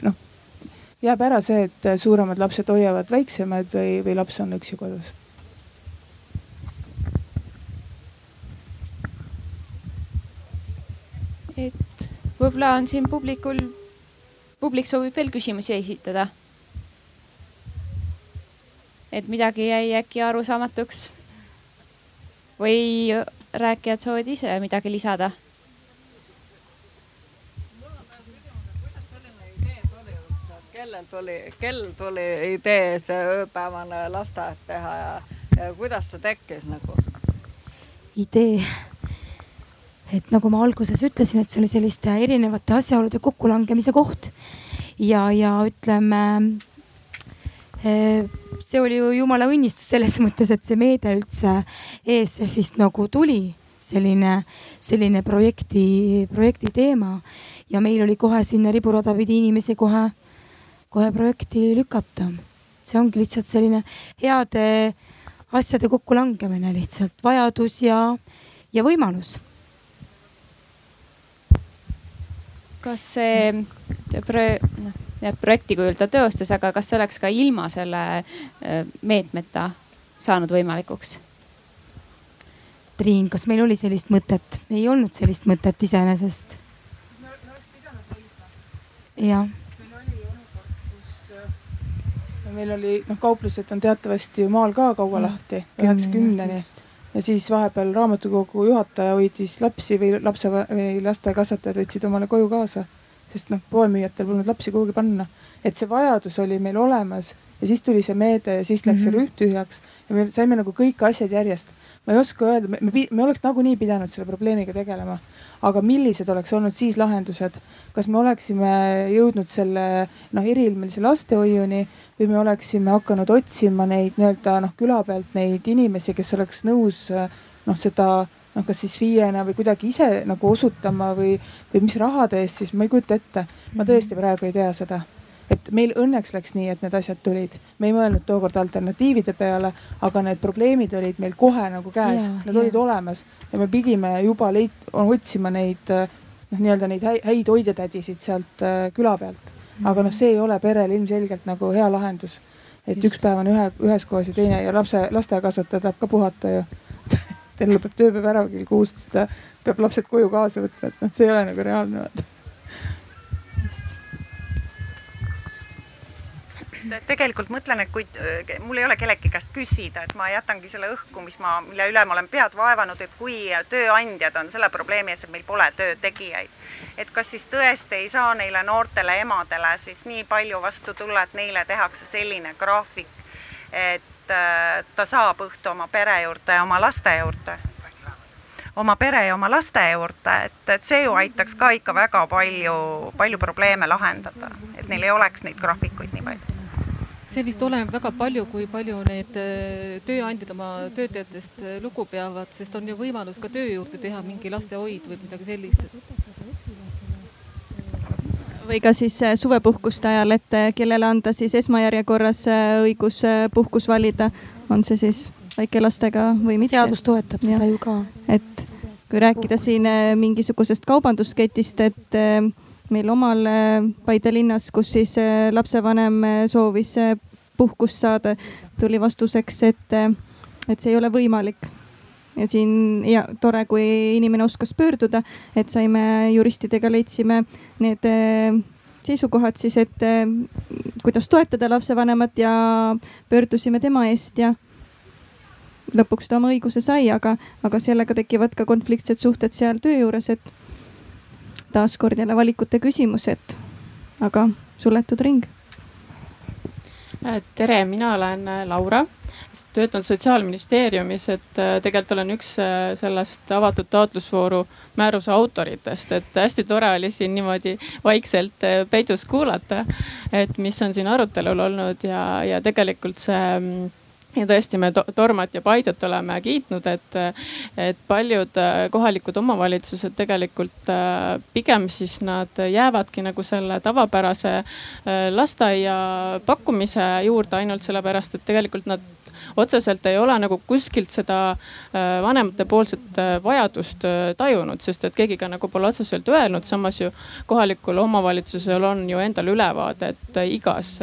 noh, jääb ära see, et suuremad lapsed hoiavad väiksemaid või, või laps on üksi kodus.
et võib-olla on siin publikul, publik soovib veel küsimusi esitada. et midagi jäi äkki arusaamatuks või rääkijad soovivad ise midagi lisada?
kellel tuli, kellel tuli idee see ööpäevane lasteaed teha ja, ja kuidas see tekkis nagu?
idee, et nagu ma alguses ütlesin, et see oli selliste erinevate asjaolude kokkulangemise koht ja, ja ütleme eh, see oli ju jumala õnnistus selles mõttes, et see meede üldse ESF-ist nagu tuli, selline, selline projekti, projekti teema ja meil oli kohe sinna riburada pidi inimesi kohe, kohe projekti lükata. see ongi lihtsalt selline heade asjade kokkulangemine lihtsalt, vajadus ja, ja võimalus.
Kas see noh projekti kujul ta teostus, aga kas see oleks ka ilma selle äh, meetmeta saanud võimalikuks?
Triin, kas meil oli sellist mõtet? ei olnud sellist mõtet iseenesest. jah
meil oli noh, kauplused on teatavasti ju maal ka kaua lahti, üheksakümneni ja siis vahepeal raamatukogu juhataja hoidis lapsi või lapse või lastekasvatajad võtsid omale koju kaasa sest noh, poemüüjatel polnud lapsi kuhugi panna. et see vajadus oli meil olemas ja siis tuli see meede ja siis läks mm -hmm. see mhm. rühm tühjaks ja me saime nagu kõik asjad järjest. ma ei oska öelda, me, me, me oleks nagunii pidanud selle probleemiga tegelema, aga millised oleks olnud siis lahendused, kas me oleksime jõudnud selle noh, eriilmelise lastehoiuni või me oleksime hakanud otsima neid nii-öelda noh, küla pealt neid inimesi, kes oleks nõus noh, seda noh, kas siis FIE-na või kuidagi ise nagu osutama või, või mis rahade eest, siis ma ei kujuta ette. ma tõesti praegu ei tea seda et meil õnneks läks nii, et need asjad tulid, me ei mõelnud tookord alternatiivide peale, aga need probleemid olid meil kohe nagu käes, need ja. olid olemas ja me pidime juba leit-, otsima neid noh, nii-öelda neid häid hoidjatädisid sealt äh, küla pealt. aga noh, see ei ole perele ilmselgelt nagu hea lahendus. et Just. üks päev on ühe, ühes kohas ja teine ja lapse, lasteaiakasvataja tahab ka puhata ju tal lõpeb tööpäev ära kell kuus, siis ta peab lapsed koju kaasa võtma, et noh, see ei ole nagu reaalne vaata
et tegelikult mõtlen, et kui mul ei ole kellegi käest küsida, et ma jätangi selle õhku, mis ma, mille üle ma olen pead vaevanud, et kui tööandjad on selle probleemi ees, et meil pole töötegijaid, et kas siis tõesti ei saa neile noortele emadele siis nii palju vastu tulla, et neile tehakse selline graafik, et äh, ta saab õhtu oma pere juurde ja oma laste juurde? Oma pere ja oma laste juurde, et, et see ju aitaks ka ikka väga palju, palju probleeme lahendada, et neil ei oleks neid graafikuid nii palju
see vist oleneb väga palju, kui palju need äh, tööandjad oma töötajatest äh, lugu peavad, sest on ju võimalus ka töö juurde teha mingi lastehoid või midagi sellist.
või ka siis äh, suvepuhkuste ajal, et kellele anda siis esmajärjekorras õigus puhkus valida, on see siis väikelastega või mitte.
seadus toetab ja. seda ju ka.
et kui rääkida siin mingisugusest kaubandusketist, et meil omal Paide linnas, kus siis lapsevanem soovis puhkust saada, tuli vastuseks, et, et see ei ole võimalik. ja siin ja tore, kui inimene oskas pöörduda, et saime juristidega leidsime need seisukohad siis, et kuidas toetada lapsevanemat ja pöördusime tema eest ja lõpuks ta oma õiguse sai, aga, aga sellega tekivad ka konfliktsed suhted seal töö juures, et taaskord jälle valikute küsimus, et aga suletud ring.
Äh, tere, mina olen äh, Laura, töötan Sotsiaalministeeriumis, et äh, tegelikult olen üks sellest avatud taotlusvooru määruse autoritest, et hästi tore oli siin niimoodi vaikselt peidus kuulata, et mis on siin arutelul olnud ja, ja tegelikult see mm, ja tõesti, me Tormat ja Paidet oleme kiitnud, et, et paljud äh, kohalikud omavalitsused tegelikult äh, pigem siis nad jäävadki nagu selle tavapärase äh, lasteaia pakkumise juurde ainult sellepärast, et tegelikult nad otseselt ei ole nagu kuskilt seda vanematepoolset vajadust tajunud, sest et keegi ka nagu pole otseselt öelnud, samas ju kohalikul omavalitsusel on ju endal ülevaade, et igas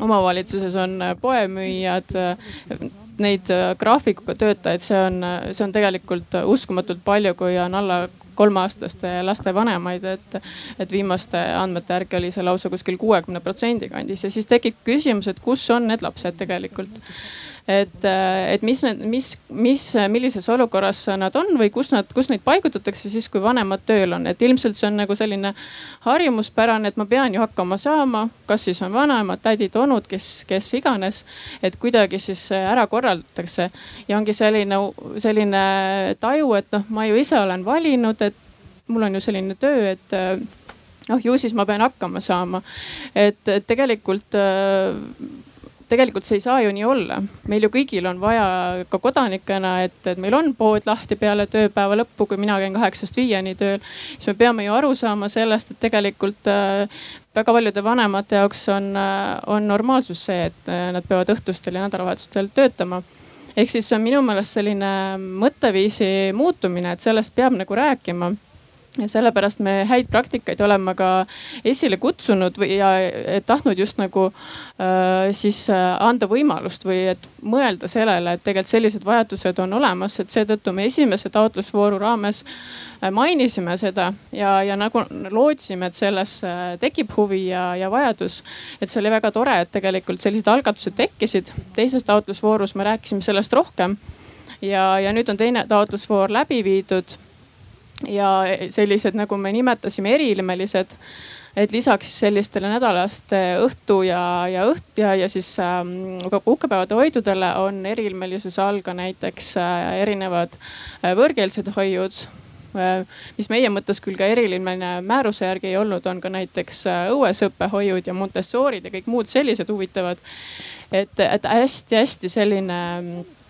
omavalitsuses on äh, poemüüjad, äh, neid äh, graafikuga töötajaid, see on, see on tegelikult uskumatult palju, kui on alla kolmeaastaste laste vanemaid, et, et viimaste andmete järgi oli see lausa kuskil kuuekümne protsendi kandis. Ja siis tekib küsimus, et kus on need lapsed tegelikult et, et mis need, mis, mis, millises olukorras nad on või kus nad, kus neid paigutatakse siis, kui vanemad tööl on, et ilmselt see on nagu selline harjumuspärane, et ma pean ju hakkama saama, kas siis on vanemad, tädid, onud, kes, kes iganes. et kuidagi siis ära korraldatakse ja ongi selline, selline taju, et noh, ma ju ise olen valinud, et mul on ju selline töö, et noh, ju siis ma pean hakkama saama. et, et tegelikult tegelikult see ei saa ju nii olla. meil ju kõigil on vaja ka kodanikena, et, et meil on pood lahti peale tööpäeva lõppu, kui mina käin kaheksast viieni tööl. siis me peame ju aru saama sellest, et tegelikult äh, väga paljude vanemate jaoks on, äh, on normaalsus see, et äh, nad peavad õhtustel ja nädalavahetustel töötama ehk siis see on minu meelest selline mõtteviisi muutumine, et sellest peab nagu rääkima ja sellepärast me häid praktikaid oleme ka esile kutsunud või ja tahtnud just nagu äh, siis äh, anda võimalust või et mõelda sellele, et tegelikult sellised vajadused on olemas, et seetõttu me esimese taotlusvooru raames äh, mainisime seda ja, ja nagu lootsime, et selles äh, tekib huvi ja, ja vajadus. et see oli väga tore, et tegelikult sellised algatused tekkisid. teises taotlusvoorus me rääkisime sellest rohkem ja, ja nüüd on teine taotlusvoor läbi viidud ja sellised, nagu me nimetasime, eriilmelised et lisaks sellistele nädalaste õhtu ja, ja õht- ja, ja siis ähm, puhkepäevade hoidudele on eriilmelisuse all ka näiteks äh, erinevad äh, võõrkeelsed hoiud äh, mis meie mõttes küll ka eriline määruse järgi ei olnud, on ka näiteks äh, õuesõppehoiud ja Montessorid ja kõik muud sellised huvitavad. et, et hästi-hästi selline Äh,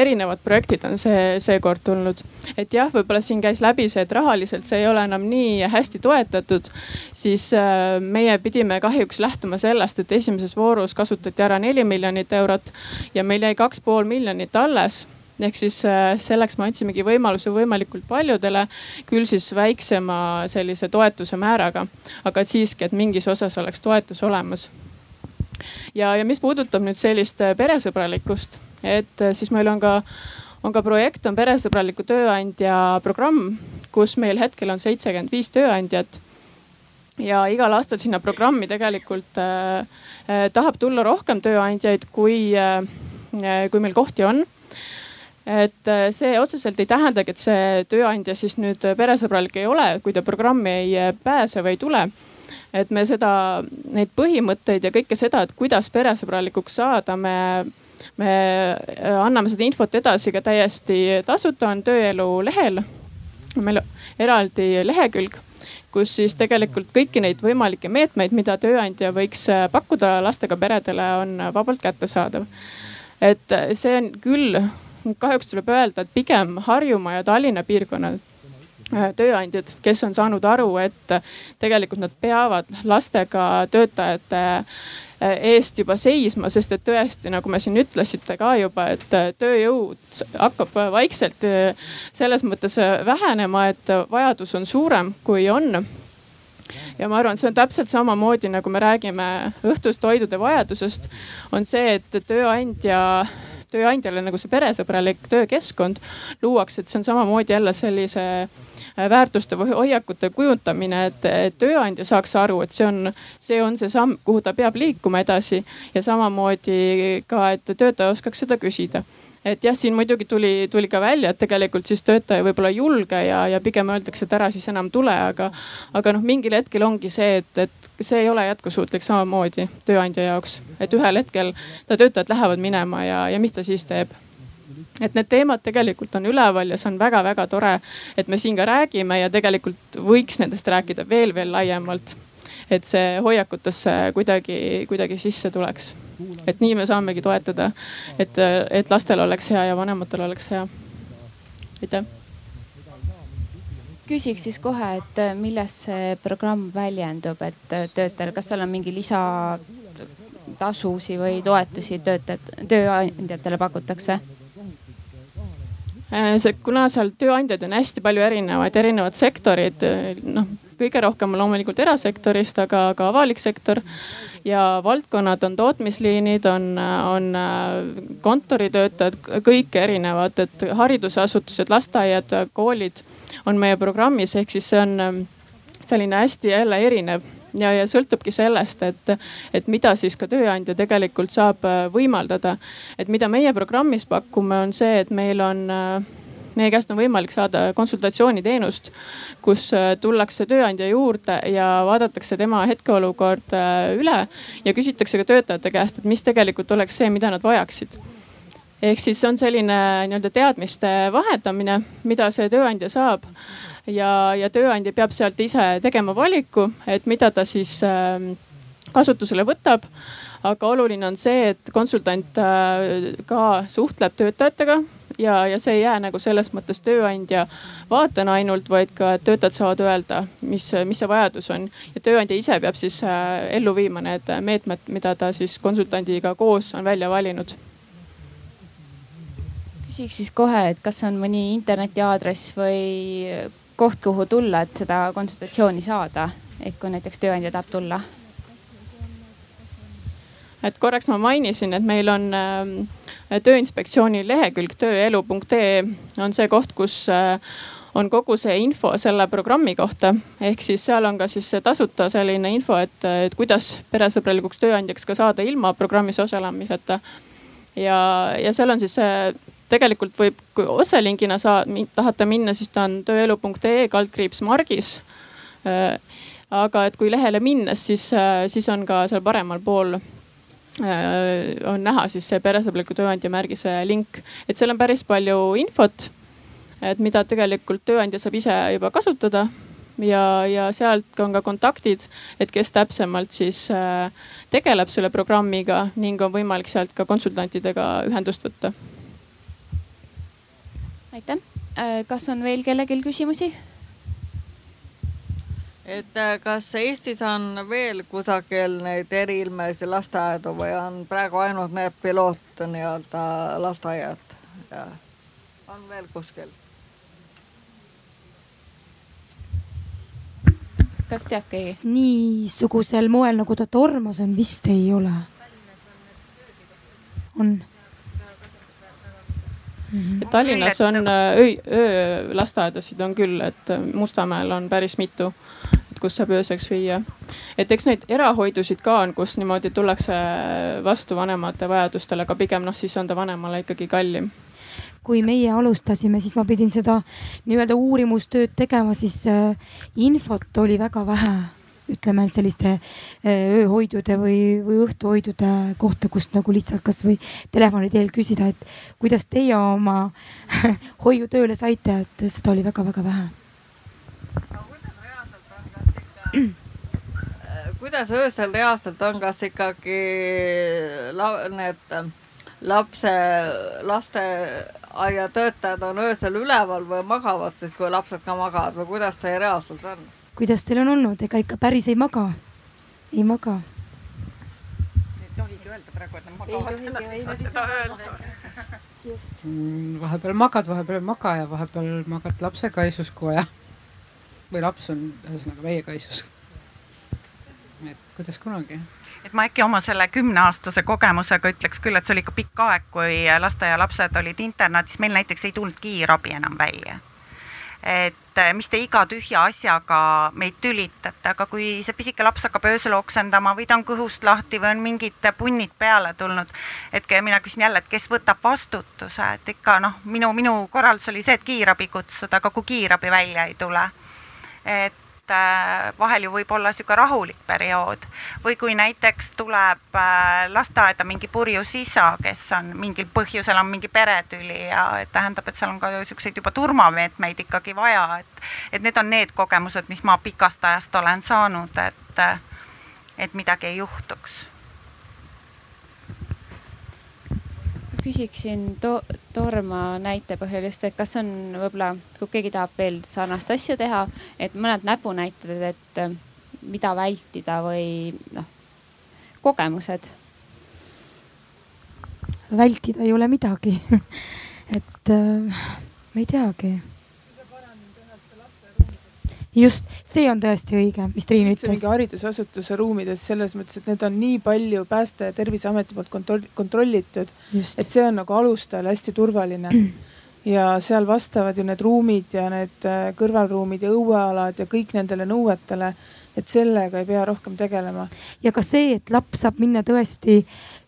erinevad projektid on see, seekord tulnud. et jah, võib-olla siin käis läbi see, et rahaliselt see ei ole enam nii hästi toetatud. siis äh, meie pidime kahjuks lähtuma sellest, et esimeses voorus kasutati ära neli miljonit eurot ja meil jäi kaks pool miljonit alles ehk siis äh, selleks me andsimegi võimaluse võimalikult paljudele, küll siis väiksema sellise toetuse määraga, aga et siiski, et mingis osas oleks toetus olemas. ja, ja mis puudutab nüüd sellist peresõbralikkust et äh, siis meil on ka, on ka projekt, on peresõbraliku tööandja programm, kus meil hetkel on seitsekümmend viis tööandjat. ja igal aastal sinna programmi tegelikult äh, äh, tahab tulla rohkem tööandjaid, kui äh,, kui meil kohti on et äh, see otseselt ei tähendagi, et see tööandja siis nüüd peresõbralik ei ole, kui ta programmi ei pääse või ei tule. et me seda, neid põhimõtteid ja kõike seda, et kuidas peresõbralikuks saada, me me äh, anname seda infot edasi ka täiesti tasuta, on tööelu lehel. meil eraldi lehekülg, kus siis tegelikult kõiki neid võimalikke meetmeid, mida tööandja võiks äh, pakkuda lastega peredele, on vabalt kättesaadav. et äh, see on küll, kahjuks tuleb öelda, et pigem Harjumaa ja Tallinna piirkonnad tööandjad, kes on saanud aru, et tegelikult nad peavad lastega töötajate eest juba seisma, sest et tõesti, nagu me siin ütlesite ka juba, et äh, tööjõud hakkab vaikselt äh, selles mõttes vähenema, et vajadus on suurem, kui on. Ja ma arvan, et see on täpselt samamoodi, nagu me räägime õhtust toidude vajadusest, on see, et tööandja tööandjale nagu see peresõbralik töökeskkond luuakse, et see on samamoodi jälle sellise Äh, väärtuste või hoiakute kujundamine, et, tööandja saaks aru, et see on, see on see samm, kuhu ta peab liikuma edasi ja samamoodi ka, et töötaja oskaks seda küsida. Et jah, siin muidugi tuli, tuli ka välja, et tegelikult siis töötaja võib-olla ei julge ja, ja pigem öeldakse, et ära siis enam tule, aga, aga noh, mingil hetkel ongi see, et, et see ei ole jätkusuutlik samamoodi tööandja jaoks, et ühel hetkel ta töötajad lähevad minema ja, ja mis ta siis teeb et need teemad tegelikult on üleval ja see on väga-väga tore, et me siin ka räägime ja tegelikult võiks nendest rääkida veel-veel laiemalt. et see hoiakutesse kuidagi, kuidagi sisse tuleks. et nii me saamegi toetada, et, et lastel oleks hea ja vanematel oleks hea. aitäh
küsiks siis kohe, et milles see programm väljendub, et töötajal, kas seal on mingi lisatasusid või toetusi töötajad, tööandjatele pakutakse?
Äh, see, kuna seal tööandjaid on hästi palju erinevaid, erinevad sektorid, äh, noh kõige rohkem loomulikult erasektorist, aga ka avalik sektor ja valdkonnad on tootmisliinid, on, on äh, kontoritöötajad, kõik erinevad, et haridusasutused, lasteaiad, koolid on meie programmis, ehk siis see on selline hästi jälle erinev ja, ja sõltubki sellest, et, et mida siis ka tööandja tegelikult saab äh, võimaldada. et mida meie programmis pakume, on see, et meil on äh, meie käest on võimalik saada konsultatsiooniteenust, kus äh, tullakse tööandja juurde ja vaadatakse tema hetkeolukord üle ja küsitakse ka töötajate käest, et mis tegelikult oleks see, mida nad vajaksid ehk siis on selline nii-öelda teadmiste vahetamine, mida see tööandja saab ja, ja tööandja peab sealt ise tegema valiku, et mida ta siis äh, kasutusele võtab. aga oluline on see, et konsultant äh, ka suhtleb töötajatega ja, ja see ei jää nagu selles mõttes tööandja vaatena ainult, vaid ka töötajad saavad öelda, mis, mis see vajadus on. ja tööandja ise peab siis äh, ellu viima need meetmed, mida ta siis konsultandiga koos on välja valinud
küsiks siis kohe, et kas on mõni internetiaadress või koht, kuhu tulla, et seda konsultatsiooni saada, ehk kui näiteks tööandja tahab tulla?
et korraks ma mainisin, et meil on äh, Tööinspektsiooni lehekülg tööelu.ee on see koht, kus äh, on kogu see info selle programmi kohta. ehk siis seal on ka siis tasuta selline info, et, et kuidas peresõbralikuks tööandjaks ka saada ilma programmis osalemiseta. ja, ja seal on siis tegelikult võib, kui otselingina saa, tahate minna, siis ta on tööelu.ee kaldkriips Margis. Äh, aga et kui lehele minnes, siis, siis on ka seal paremal pool on näha siis see peresõbraliku tööandja märgise link, et seal on päris palju infot. et mida tegelikult tööandja saab ise juba kasutada ja, ja sealt on ka kontaktid, et kes täpsemalt siis tegeleb selle programmiga ning on võimalik sealt ka konsultantidega ühendust võtta.
Aitäh, kas on veel kellelgi küsimusi?
et äh, kas Eestis on veel kusagil neid eriilmelisi lasteaedu või on praegu ainult need piloot nii-öelda lasteaiad ja on veel kuskil?
kas teab keegi?
niisugusel moel, nagu ta tormas on, vist ei ole. on
Tallinnas on äh, öö, öölasteaedasid on küll, et Mustamäel on päris mitu et kus saab ööseks viia. et eks neid erahoidusid ka on, kus niimoodi tullakse vastu vanemate vajadustele, aga pigem noh, siis on ta vanemale ikkagi kallim.
Kui meie alustasime, siis ma pidin seda nii-öelda uurimustööd tegema, siis äh, infot oli väga vähe ütleme selliste äh, ööhoidude või, või õhtuhoidude kohta, kust nagu lihtsalt kasvõi telefoni teel küsida, et kuidas teie oma hoiu tööle saite, et seda oli väga-väga vähe
kuidas öösel reaalselt on, kas ikkagi la, need lapse, lasteaiatöötajad on öösel üleval või magavad siis, kui lapsed ka magavad või kuidas see reaalselt on?
Kuidas teil on olnud, ega ikka päris ei maga, ei maga?
ei tohigi öelda praegu, et nad magavad, nad ei saa seda öelda.
just. Mm, vahepeal magad, vahepeal ei maga ja vahepeal magad lapse kaisus koja või laps on ühesõnaga meie kaisus. et kuidas kunagi
et ma äkki oma selle kümneaastase kogemusega ütleks küll, et see oli ikka pikk aeg, kui lasteaialapsed olid internaadis, meil näiteks ei tulnud kiirabi enam välja. et mis te iga tühja asjaga meid tülitate, aga kui see pisike laps hakkab öösel oksendama või ta on kõhust lahti või on mingid punnid peale tulnud, et mina küsin jälle, et kes võtab vastutuse, et ikka noh, minu, minu korraldus oli see, et kiirabi kutsuda, aga kui kiirabi välja ei tule et äh, vahel ju võib olla niisugune rahulik periood. Või kui näiteks tuleb äh, lasteaeda mingi purjus isa, kes on mingil põhjusel on mingi peretüli ja et tähendab, et seal on ka niisuguseid juba turvameetmeid ikkagi vaja, et, et need on need kogemused, mis ma pikast ajast olen saanud, et, et midagi ei juhtuks
küsiksin to Toorma näite põhjal just, et kas on võib-olla, kui keegi tahab veel sarnast asja teha, et mõned näpunäited, et äh, mida vältida või noh, kogemused?
vältida ei ole midagi et äh, ma ei teagi just, see on tõesti õige, mis Triin ütles.
mingi haridusasutuse ruumides selles mõttes, et need on nii palju Pääste- ja Terviseameti poolt kontroll, kontrollitud, et see on nagu alustajale hästi turvaline. Ja seal vastavad ju need ruumid ja need äh, kõrvalruumid ja õuealad ja kõik nendele nõuetele et sellega ei pea rohkem tegelema.
ja ka see, et laps saab minna tõesti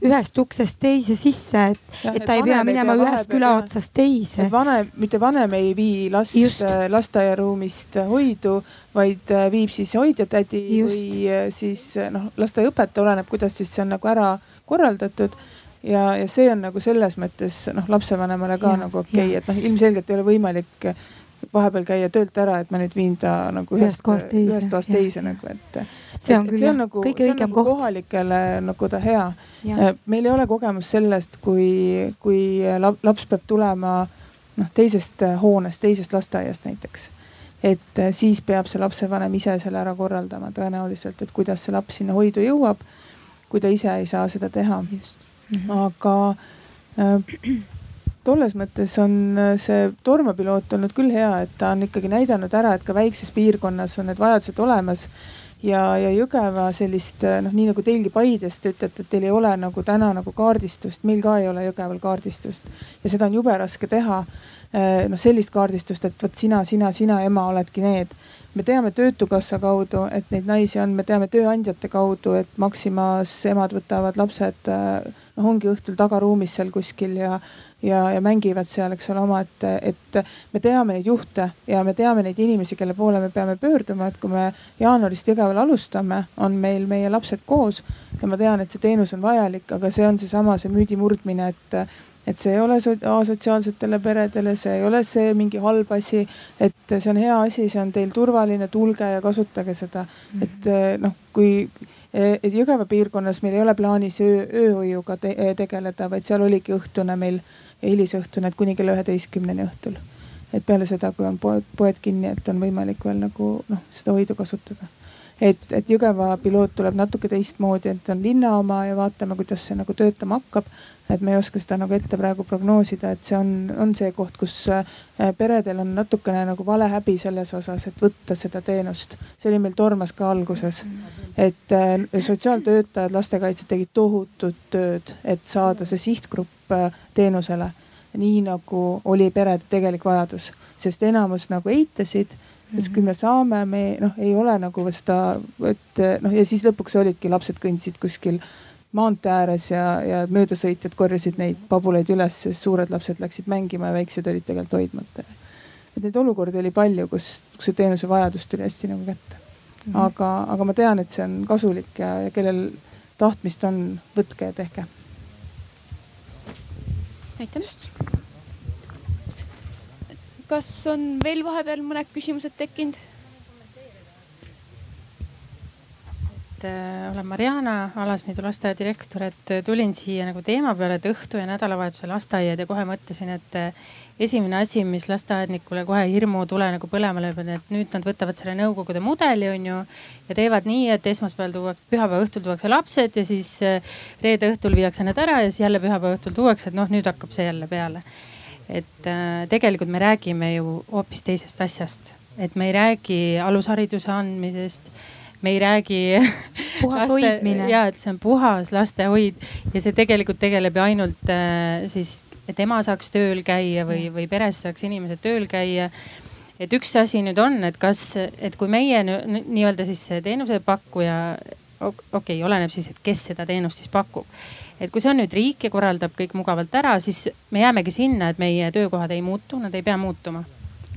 ühest uksest teise sisse, et, et ta ei pea minema ei pea ühest külaotsast teise.
et vanem, mitte vanem ei vii last äh, lasteaiaruumist hoidu, vaid äh, viib siis hoidjatädi või äh, siis noh, lasteaiaõpetaja, oleneb, kuidas siis see on nagu ära korraldatud. Ja, ja see on nagu selles mõttes noh, lapsevanemale ka ja, nagu okei okay,, et noh, ilmselgelt ei ole võimalik vahepeal käia töölt ära, et ma nüüd viin ta nagu ühest, kohast teise, ühest kohast teise nagu, et.
see on küll jah,
nagu,
kõige õigem
nagu
koht.
kohalikele nagu ta hea. meil ei ole kogemust sellest, kui, kui laps peab tulema noh, teisest hoonest, teisest lasteaiast näiteks. et siis peab see lapsevanem ise selle ära korraldama tõenäoliselt, et kuidas see laps sinna hoidu jõuab, kui ta ise ei saa seda teha. Mm -hmm. aga äh, tolles mõttes on äh, see tormapiloot olnud küll hea, et ta on ikkagi näidanud ära, et ka väikses piirkonnas on need vajadused olemas. ja, ja Jõgeva sellist äh, noh, nii nagu teilgi Paides te ütlete, et teil ei ole nagu täna nagu kaardistust, meil ka ei ole Jõgeval kaardistust ja seda on jube raske teha. Äh, noh, sellist kaardistust, et vot sina, sina, sina ema oledki need me teame Töötukassa kaudu, et neid naisi on, me teame tööandjate kaudu, et Maximas emad võtavad lapsed noh, ongi õhtul tagaruumis seal kuskil ja, ja, ja mängivad seal, eks ole, omaette, et me teame neid juhte ja me teame neid inimesi, kelle poole me peame pöörduma, et kui me jaanuarist Jõgeval alustame, on meil meie lapsed koos ja ma tean, et see teenus on vajalik, aga see on seesama, see müüdi murdmine, et et see ei ole asotsiaalsetele peredele, see ei ole see mingi halb asi, et see on hea asi, see on teil turvaline, tulge ja kasutage seda. et noh, kui et Jõgeva piirkonnas meil ei ole plaanis öö, ööhoiuga te tegeleda, vaid seal oligi õhtune meil, hilisõhtune, et kuni kella üheteistkümneni õhtul. et peale seda, kui on poed, poed kinni, et on võimalik veel nagu noh, seda hoidu kasutada. et, et Jõgeva piloot tuleb natuke teistmoodi, et on linna oma ja vaatame, kuidas see nagu töötama hakkab et me ei oska seda nagu ette praegu prognoosida, et see on, on see koht, kus äh, peredel on natukene nagu vale häbi selles osas, et võtta seda teenust. see oli meil Tormas ka alguses, et äh, sotsiaaltöötajad, lastekaitsjad tegid tohutut tööd, et saada see sihtgrupp äh, teenusele, nii nagu oli perede tegelik vajadus, sest enamus nagu eitasid sest kui me saame, me noh, ei ole nagu seda, et noh, ja siis lõpuks olidki lapsed kõndisid kuskil maantee ääres ja, ja möödasõitjad korjasid neid pabulaid üles, sest suured lapsed läksid mängima ja väiksed olid tegelikult hoidmata. et neid olukordi oli palju, kus, kus see teenuse vajadus tuli hästi nagu kätte mm. -hmm. aga, aga ma tean, et see on kasulik ja, ja kellel tahtmist on, võtke ja tehke.
aitäh. kas on veel vahepeal mõned küsimused tekkinud?
Et äh, olen Mariana, Alasniidu lasteaia direktor, et äh, tulin siia nagu teema peale, et õhtu ja nädalavahetuse lasteaiad ja kohe mõtlesin, et äh, esimene asi, mis lasteaednikule kohe hirmutule nagu põlema lööb, on, et nüüd nad võtavad selle nõukogude mudeli, on ju. ja teevad nii, et esmaspäeval tuuakse, pühapäeva õhtul tuuakse lapsed ja siis reede õhtul viiakse need ära ja siis jälle pühapäeva õhtul tuuakse, et noh, nüüd hakkab see jälle peale. et tegelikult me räägime ju hoopis teisest asjast, et me ei räägi alushariduse andmisest me ei räägi.
puhas laste, hoidmine.
ja, et see on puhas lastehoid ja see tegelikult tegeleb ju ainult äh, siis, et ema saaks tööl käia või, või peres saaks inimesed tööl käia et üks asi nüüd on, et kas, et kui meie nii-öelda siis teenusepakkuja, okei okay,, oleneb siis, et kes seda teenust siis pakub. et kui see on nüüd riik ja korraldab kõik mugavalt ära, siis me jäämegi sinna, et meie töökohad ei muutu, nad ei pea muutuma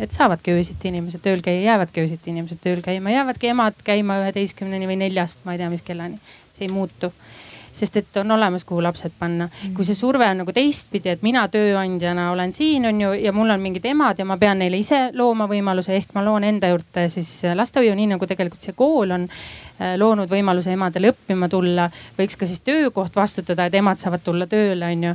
et saavadki öösiti inimesed tööl käia, jäävadki öösiti inimesed tööl käima, jäävadki emad käima üheteistkümneni või neljast, ma ei tea, mis kellani. see ei muutu sest et on olemas, kuhu lapsed panna. kui see surve on nagu teistpidi, et mina tööandjana olen siin, on ju, ja mul on mingid emad ja ma pean neile ise looma võimaluse, ehk ma loon enda juurde siis lastehoiu, nii nagu tegelikult see kool on äh, loonud võimaluse emadele õppima tulla. võiks ka siis töökoht vastutada, et emad saavad tulla tööle, on ju.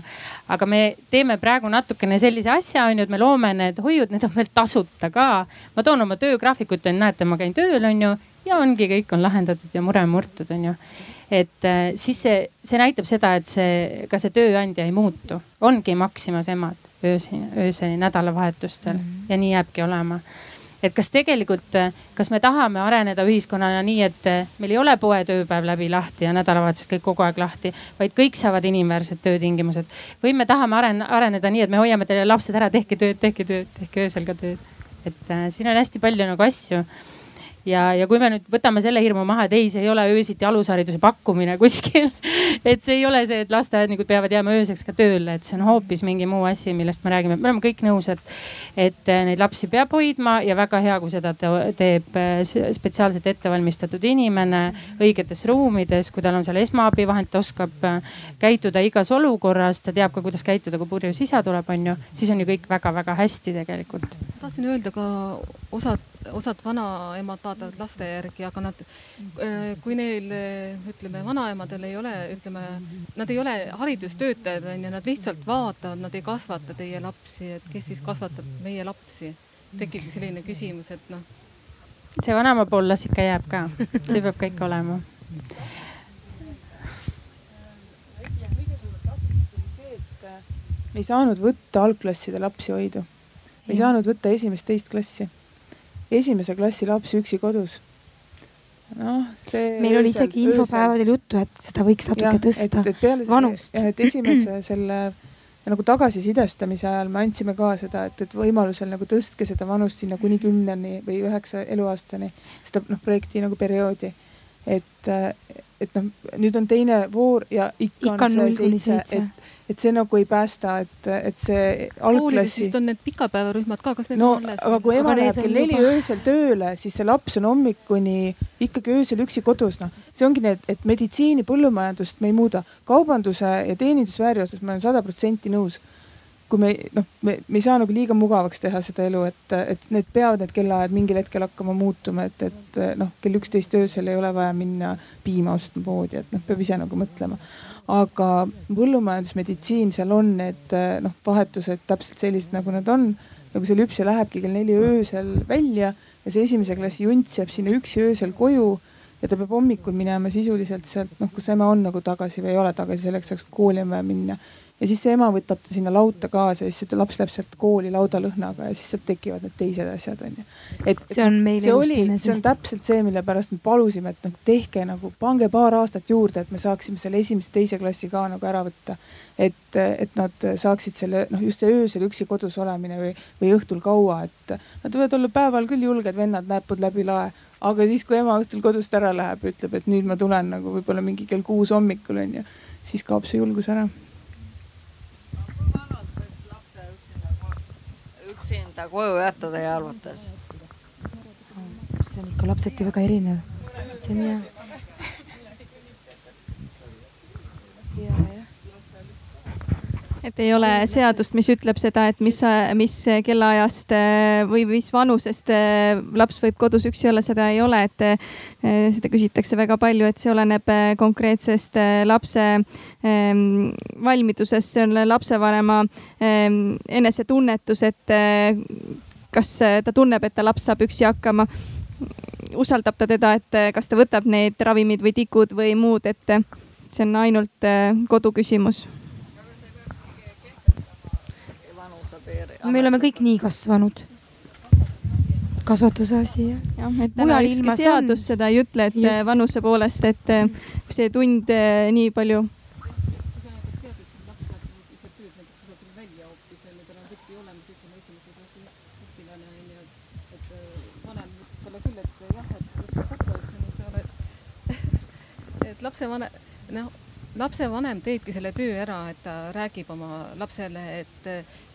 aga me teeme praegu natukene sellise asja, on ju, et me loome need hoiud, need on veel tasuta ka. ma toon oma töögraafikut, näete, ma käin tööl, on ju, ja ongi, kõik on lahendatud ja mure murtud, on ju et äh, siis see, see näitab seda, et see, ka see tööandja ei muutu, ongi Maximas emad ööseni, ööseni nädalavahetustel mm -hmm. ja nii jääbki olema et kas tegelikult, äh, kas me tahame areneda ühiskonnana nii, et äh, meil ei ole poed ööpäev läbi lahti ja nädalavahetused kõik kogu aeg lahti, vaid kõik saavad inimväärsed töötingimused. või me tahame aren-, areneda nii, et me hoiame teile lapsed ära, tehke tööd, tehke tööd, tehke öösel ka tööd. et äh, siin on hästi palju nagu asju ja, ja kui me nüüd võtame selle hirmu maha, et ei, see ei ole öösiti alushariduse pakkumine kuskil et see ei ole see, et lasteaednikud peavad jääma ööseks ka tööle, et see on hoopis mingi muu asi, millest me räägime, me oleme kõik nõus, et, et äh, neid lapsi peab hoidma ja väga hea, kui seda teeb äh, spetsiaalselt ettevalmistatud inimene õigetes ruumides, kui tal on seal esmaabivahend, ta oskab äh, käituda igas olukorras, ta teab ka, kuidas käituda, kui purjus isa tuleb, on ju, siis on ju kõik väga-väga hästi tegelikult.
tahtsin öelda ka osad osad vanaemad vaatavad laste järgi, aga nad, äh, kui neil ütleme, vanaemadel ei ole, ütleme, nad ei ole haridustöötajad on ju, nad lihtsalt vaatavad, nad ei kasvata teie lapsi, et kes siis kasvatab meie lapsi. tekibki selline küsimus, et noh.
see vanaema pool las ikka jääb ka, see peab kõik olema
me ei saanud võtta algklasside lapsi hoidu. me ei saanud võtta esimest-teist klassi esimese klassi laps üksi kodus. noh, see.
meil oli isegi infopäevadel juttu, et seda võiks natuke tõsta, vanust.
et esimese selle nagu tagasisidestamise ajal me andsime ka seda, et, et võimalusel nagu tõstke seda vanust sinna kuni kümneni või üheksa eluaastani, seda noh, projekti nagu perioodi. Et, et noh, nüüd on teine voor ja ikka,
ikka on null kuni seitse
et see nagu ei päästa, et, et see algklassi. koolides
vist on need pikapäevarühmad ka, kas need
no, on alles? aga kui ema läheb kell neli öösel tööle, siis see laps on hommikuni ikkagi öösel üksi kodus, noh. see ongi need, et meditsiini, põllumajandust me ei muuda. kaubanduse ja teenindussfääri osas ma olen sada protsenti nõus. Kui me noh, me, me ei saa nagu liiga mugavaks teha seda elu, et, et need peavad need kellaajad mingil hetkel hakkama muutuma, et, et noh, kell üksteist öösel ei ole vaja minna piima ostma poodi, et noh, peab ise nagu mõtlema aga põllumajandusmeditsiin, seal on need noh, vahetused täpselt sellised, nagu nad on. nagu see lüpsja lähebki kell neli öösel välja ja see esimese klassi junts jääb sinna üksi öösel koju ja ta peab hommikul minema sisuliselt sealt, noh, kus ema on nagu tagasi või ei ole tagasi, selleks ajaks kooli on vaja minna ja siis see ema võtab ta sinna lauta kaasa ja siis see laps läheb sealt kooli laudalõhnaga ja siis sealt tekivad need teised asjad onju. et
see on meil
see oli, see on täpselt see, mille pärast me palusime, et nagu tehke nagu, pange paar aastat juurde, et me saaksime selle esimese, teise klassi ka nagu ära võtta. et, et nad saaksid selle noh, just see öösel üksi kodus olemine või, või õhtul kaua, et nad võivad olla päeval küll julged vennad, näpud läbi lae aga siis, kui ema õhtul kodust ära läheb, ütleb, et nüüd ma tulen nagu võib-olla mingi kell kuus hommikul onju, siis kaob see julgus ära
üksinda koju jätta teie arvates?
see on ikka lapseti väga erinev, see on hea.
Et ei ole seadust, mis ütleb seda, et mis, mis kellaajast äh, või mis vanusest äh, laps võib kodus üksi olla, seda ei ole, et äh, seda küsitakse väga palju, et see oleneb konkreetsest lapse ähm, valmidusest, see on lapsevanema ähm, enesetunnetus, et kas ta tunneb, et ta laps saab üksi hakkama usaldab ta teda, et kas ta võtab need ravimid või tikud või muud, et see on ainult kodu küsimus
me oleme kõik nii kasvanud. kasvatuse asi jah.
jah, et täna ükski seadus on... seda ei ütle, et Just. vanuse poolest, et eh, see tund eh, nii palju
et lapsevanem, lapsevanem teebki selle töö ära, et ta räägib oma lapsele, et,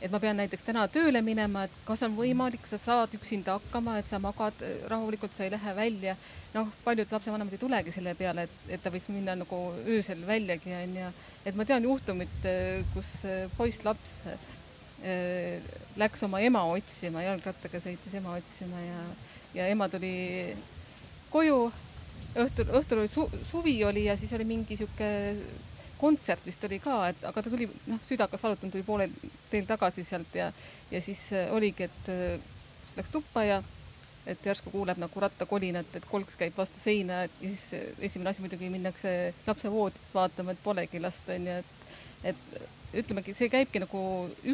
et ma pean näiteks täna tööle minema, et kas on võimalik, sa saad üksinda hakkama, et sa magad rahulikult, sa ei lähe välja. noh, paljud lapsevanemad ei tulegi selle peale, et, et ta võiks minna nagu öösel väljagi onju. et ma tean juhtumit, kus poiss-laps äh, läks oma ema otsima, jalgrattaga sõitis ema otsima ja, ja ema tuli koju õhtul, õhtul oli su, suvi oli ja siis oli mingi sihuke kontsert vist oli ka, et aga ta tuli, noh, süda hakkas valutama, tuli poolel teel tagasi sealt ja, ja siis äh, oligi, et äh, läks tuppa ja et järsku kuuleb nagu rattakolinat, et kolks käib vastu seina ja siis äh, esimene asi muidugi minnakse lapse voodit vaatama, et polegi last onju, et, et ütlemegi, see käibki nagu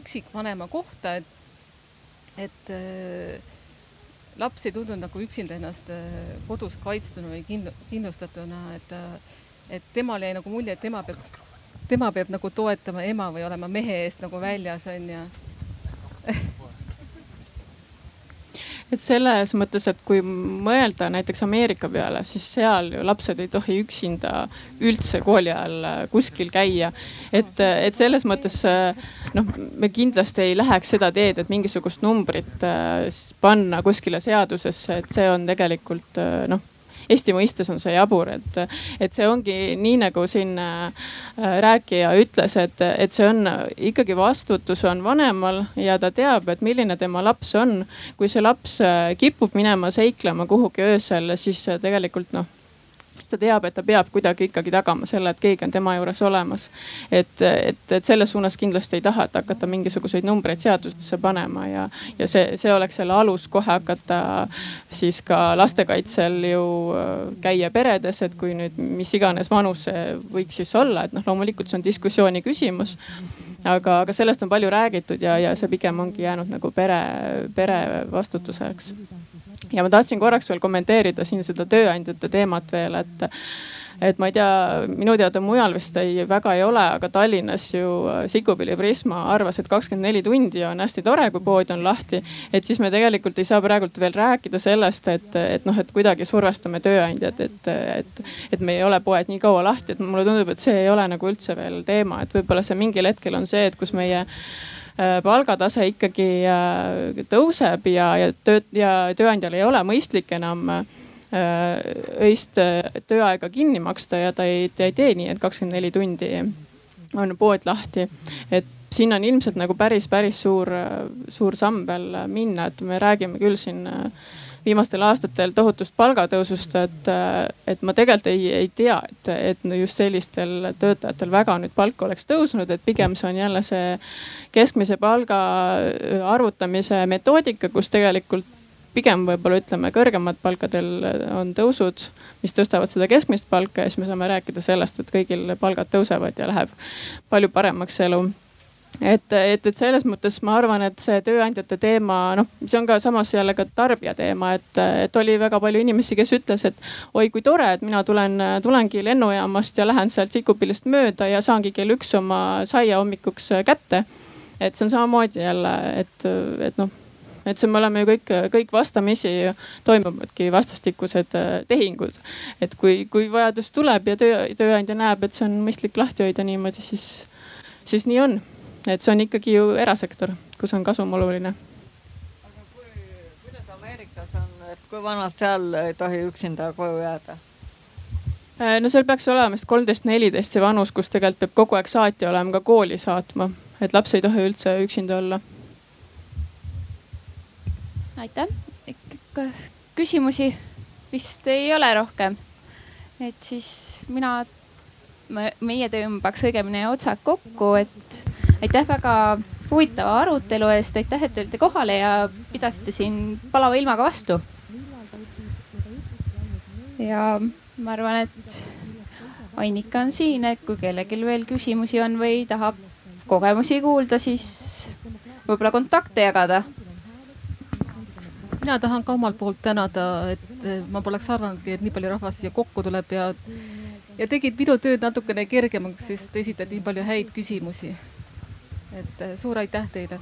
üksikvanema kohta, et, et laps ei tundnud nagu üksinda ennast äh, kodus kaitstuna või kindlustatuna, et, äh, et temal jäi nagu mulje, et tema peab, tema peab nagu toetama ema või olema mehe eest nagu väljas onju
et selles mõttes, et kui mõelda näiteks Ameerika peale, siis seal ju lapsed ei tohi üksinda üldse kooli ajal äh, kuskil käia. et, et selles mõttes noh, me kindlasti ei läheks seda teed, et mingisugust numbrit äh, panna kuskile seadusesse, et see on tegelikult äh, noh Eesti mõistes on see jabur, et, et see ongi nii, nagu siin äh, rääkija ütles, et, et see on ikkagi vastutus on vanemal ja ta teab, et milline tema laps on. kui see laps kipub minema seiklema kuhugi öösel, siis tegelikult noh siis ta teab, et ta peab kuidagi ikkagi tagama selle, et keegi on tema juures olemas. et, et, et selles suunas kindlasti ei taha, et hakata mingisuguseid numbreid seadusesse panema ja, ja see, see oleks selle alus kohe hakata siis ka lastekaitsel ju äh, käia peredes, et kui nüüd mis iganes vanus see võiks siis olla, et noh, loomulikult see on diskussiooni küsimus aga, aga sellest on palju räägitud ja, ja see pigem ongi jäänud nagu pere, pere vastutuseks ja ma tahtsin korraks veel kommenteerida siin seda tööandjate teemat veel, et et ma ei tea, minu teada mujal vist ei, väga ei ole, aga Tallinnas ju äh, Sikupilli Prisma arvas, et kakskümmend neli tundi on hästi tore, kui pood on lahti. et siis me tegelikult ei saa praegult veel rääkida sellest, et, et noh, et kuidagi survestame tööandjad, et, et, et me ei ole poed nii kaua lahti, et mulle tundub, et see ei ole nagu üldse veel teema, et võib-olla see mingil hetkel on see, et kus meie palgatase ikkagi äh, tõuseb ja, ja töö ja tööandjal ei ole mõistlik enam Äh, öist äh, tööaega kinni maksta ja ta ei, ta ei tee nii, et kakskümmend neli tundi on pood lahti. et siin on ilmselt nagu päris, päris suur, suur samm veel minna, et me räägime küll siin äh, viimastel aastatel tohutust palgatõusust, et, et ma tegelikult ei, ei tea, et, et just sellistel töötajatel väga nüüd palk oleks tõusnud, et pigem see on jälle see keskmise palga arvutamise metoodika, kus tegelikult pigem võib-olla ütleme, kõrgemad palkadel on tõusud, mis tõstavad seda keskmist palka ja siis me saame rääkida sellest, et kõigil palgad tõusevad ja läheb palju paremaks elu et, et, et selles mõttes ma arvan, et see tööandjate teema, noh, see on ka samas jälle ka tarbija teema, et, et oli väga palju inimesi, kes ütles, et oi kui tore, et mina tulen, tulengi lennujaamast ja lähen sealt Sikupillist mööda ja saangi kell üks oma saia hommikuks kätte. et see on samamoodi jälle, et, et noh et see, me oleme ju kõik, kõik vastamisi toimuvadki vastastikused tehingud. et kui, kui vajadus tuleb ja töö, tööandja näeb, et see on mõistlik lahti hoida niimoodi, siis, siis nii on. Et see on ikkagi ju erasektor, kus on kasum oluline.
aga kui, kuidas Ameerikas on, et kui vanad seal ei tohi üksinda koju jääda?
Äh, no seal peaks olema vist kolmteist, neliteist see vanus, kus tegelikult peab kogu aeg saatja olema ka kooli saatma, et laps ei tohi üldse üksinda olla
aitäh. küsimusi vist ei ole rohkem. et siis mina, meie tõmbaks õigemini otsad kokku, et aitäh väga huvitava arutelu eest, aitäh, et tulite kohale ja pidasite siin palava ilmaga vastu. ja ma arvan, et Annika on siin, et kui kellelgi veel küsimusi on või tahab kogemusi kuulda, siis võib-olla kontakte jagada
mina tahan ka omalt poolt tänada, et ma poleks arvanudki, et nii palju rahvast siia kokku tuleb ja, ja tegid minu tööd natukene kergemaks, sest esitati nii palju häid küsimusi. Et suur aitäh teile.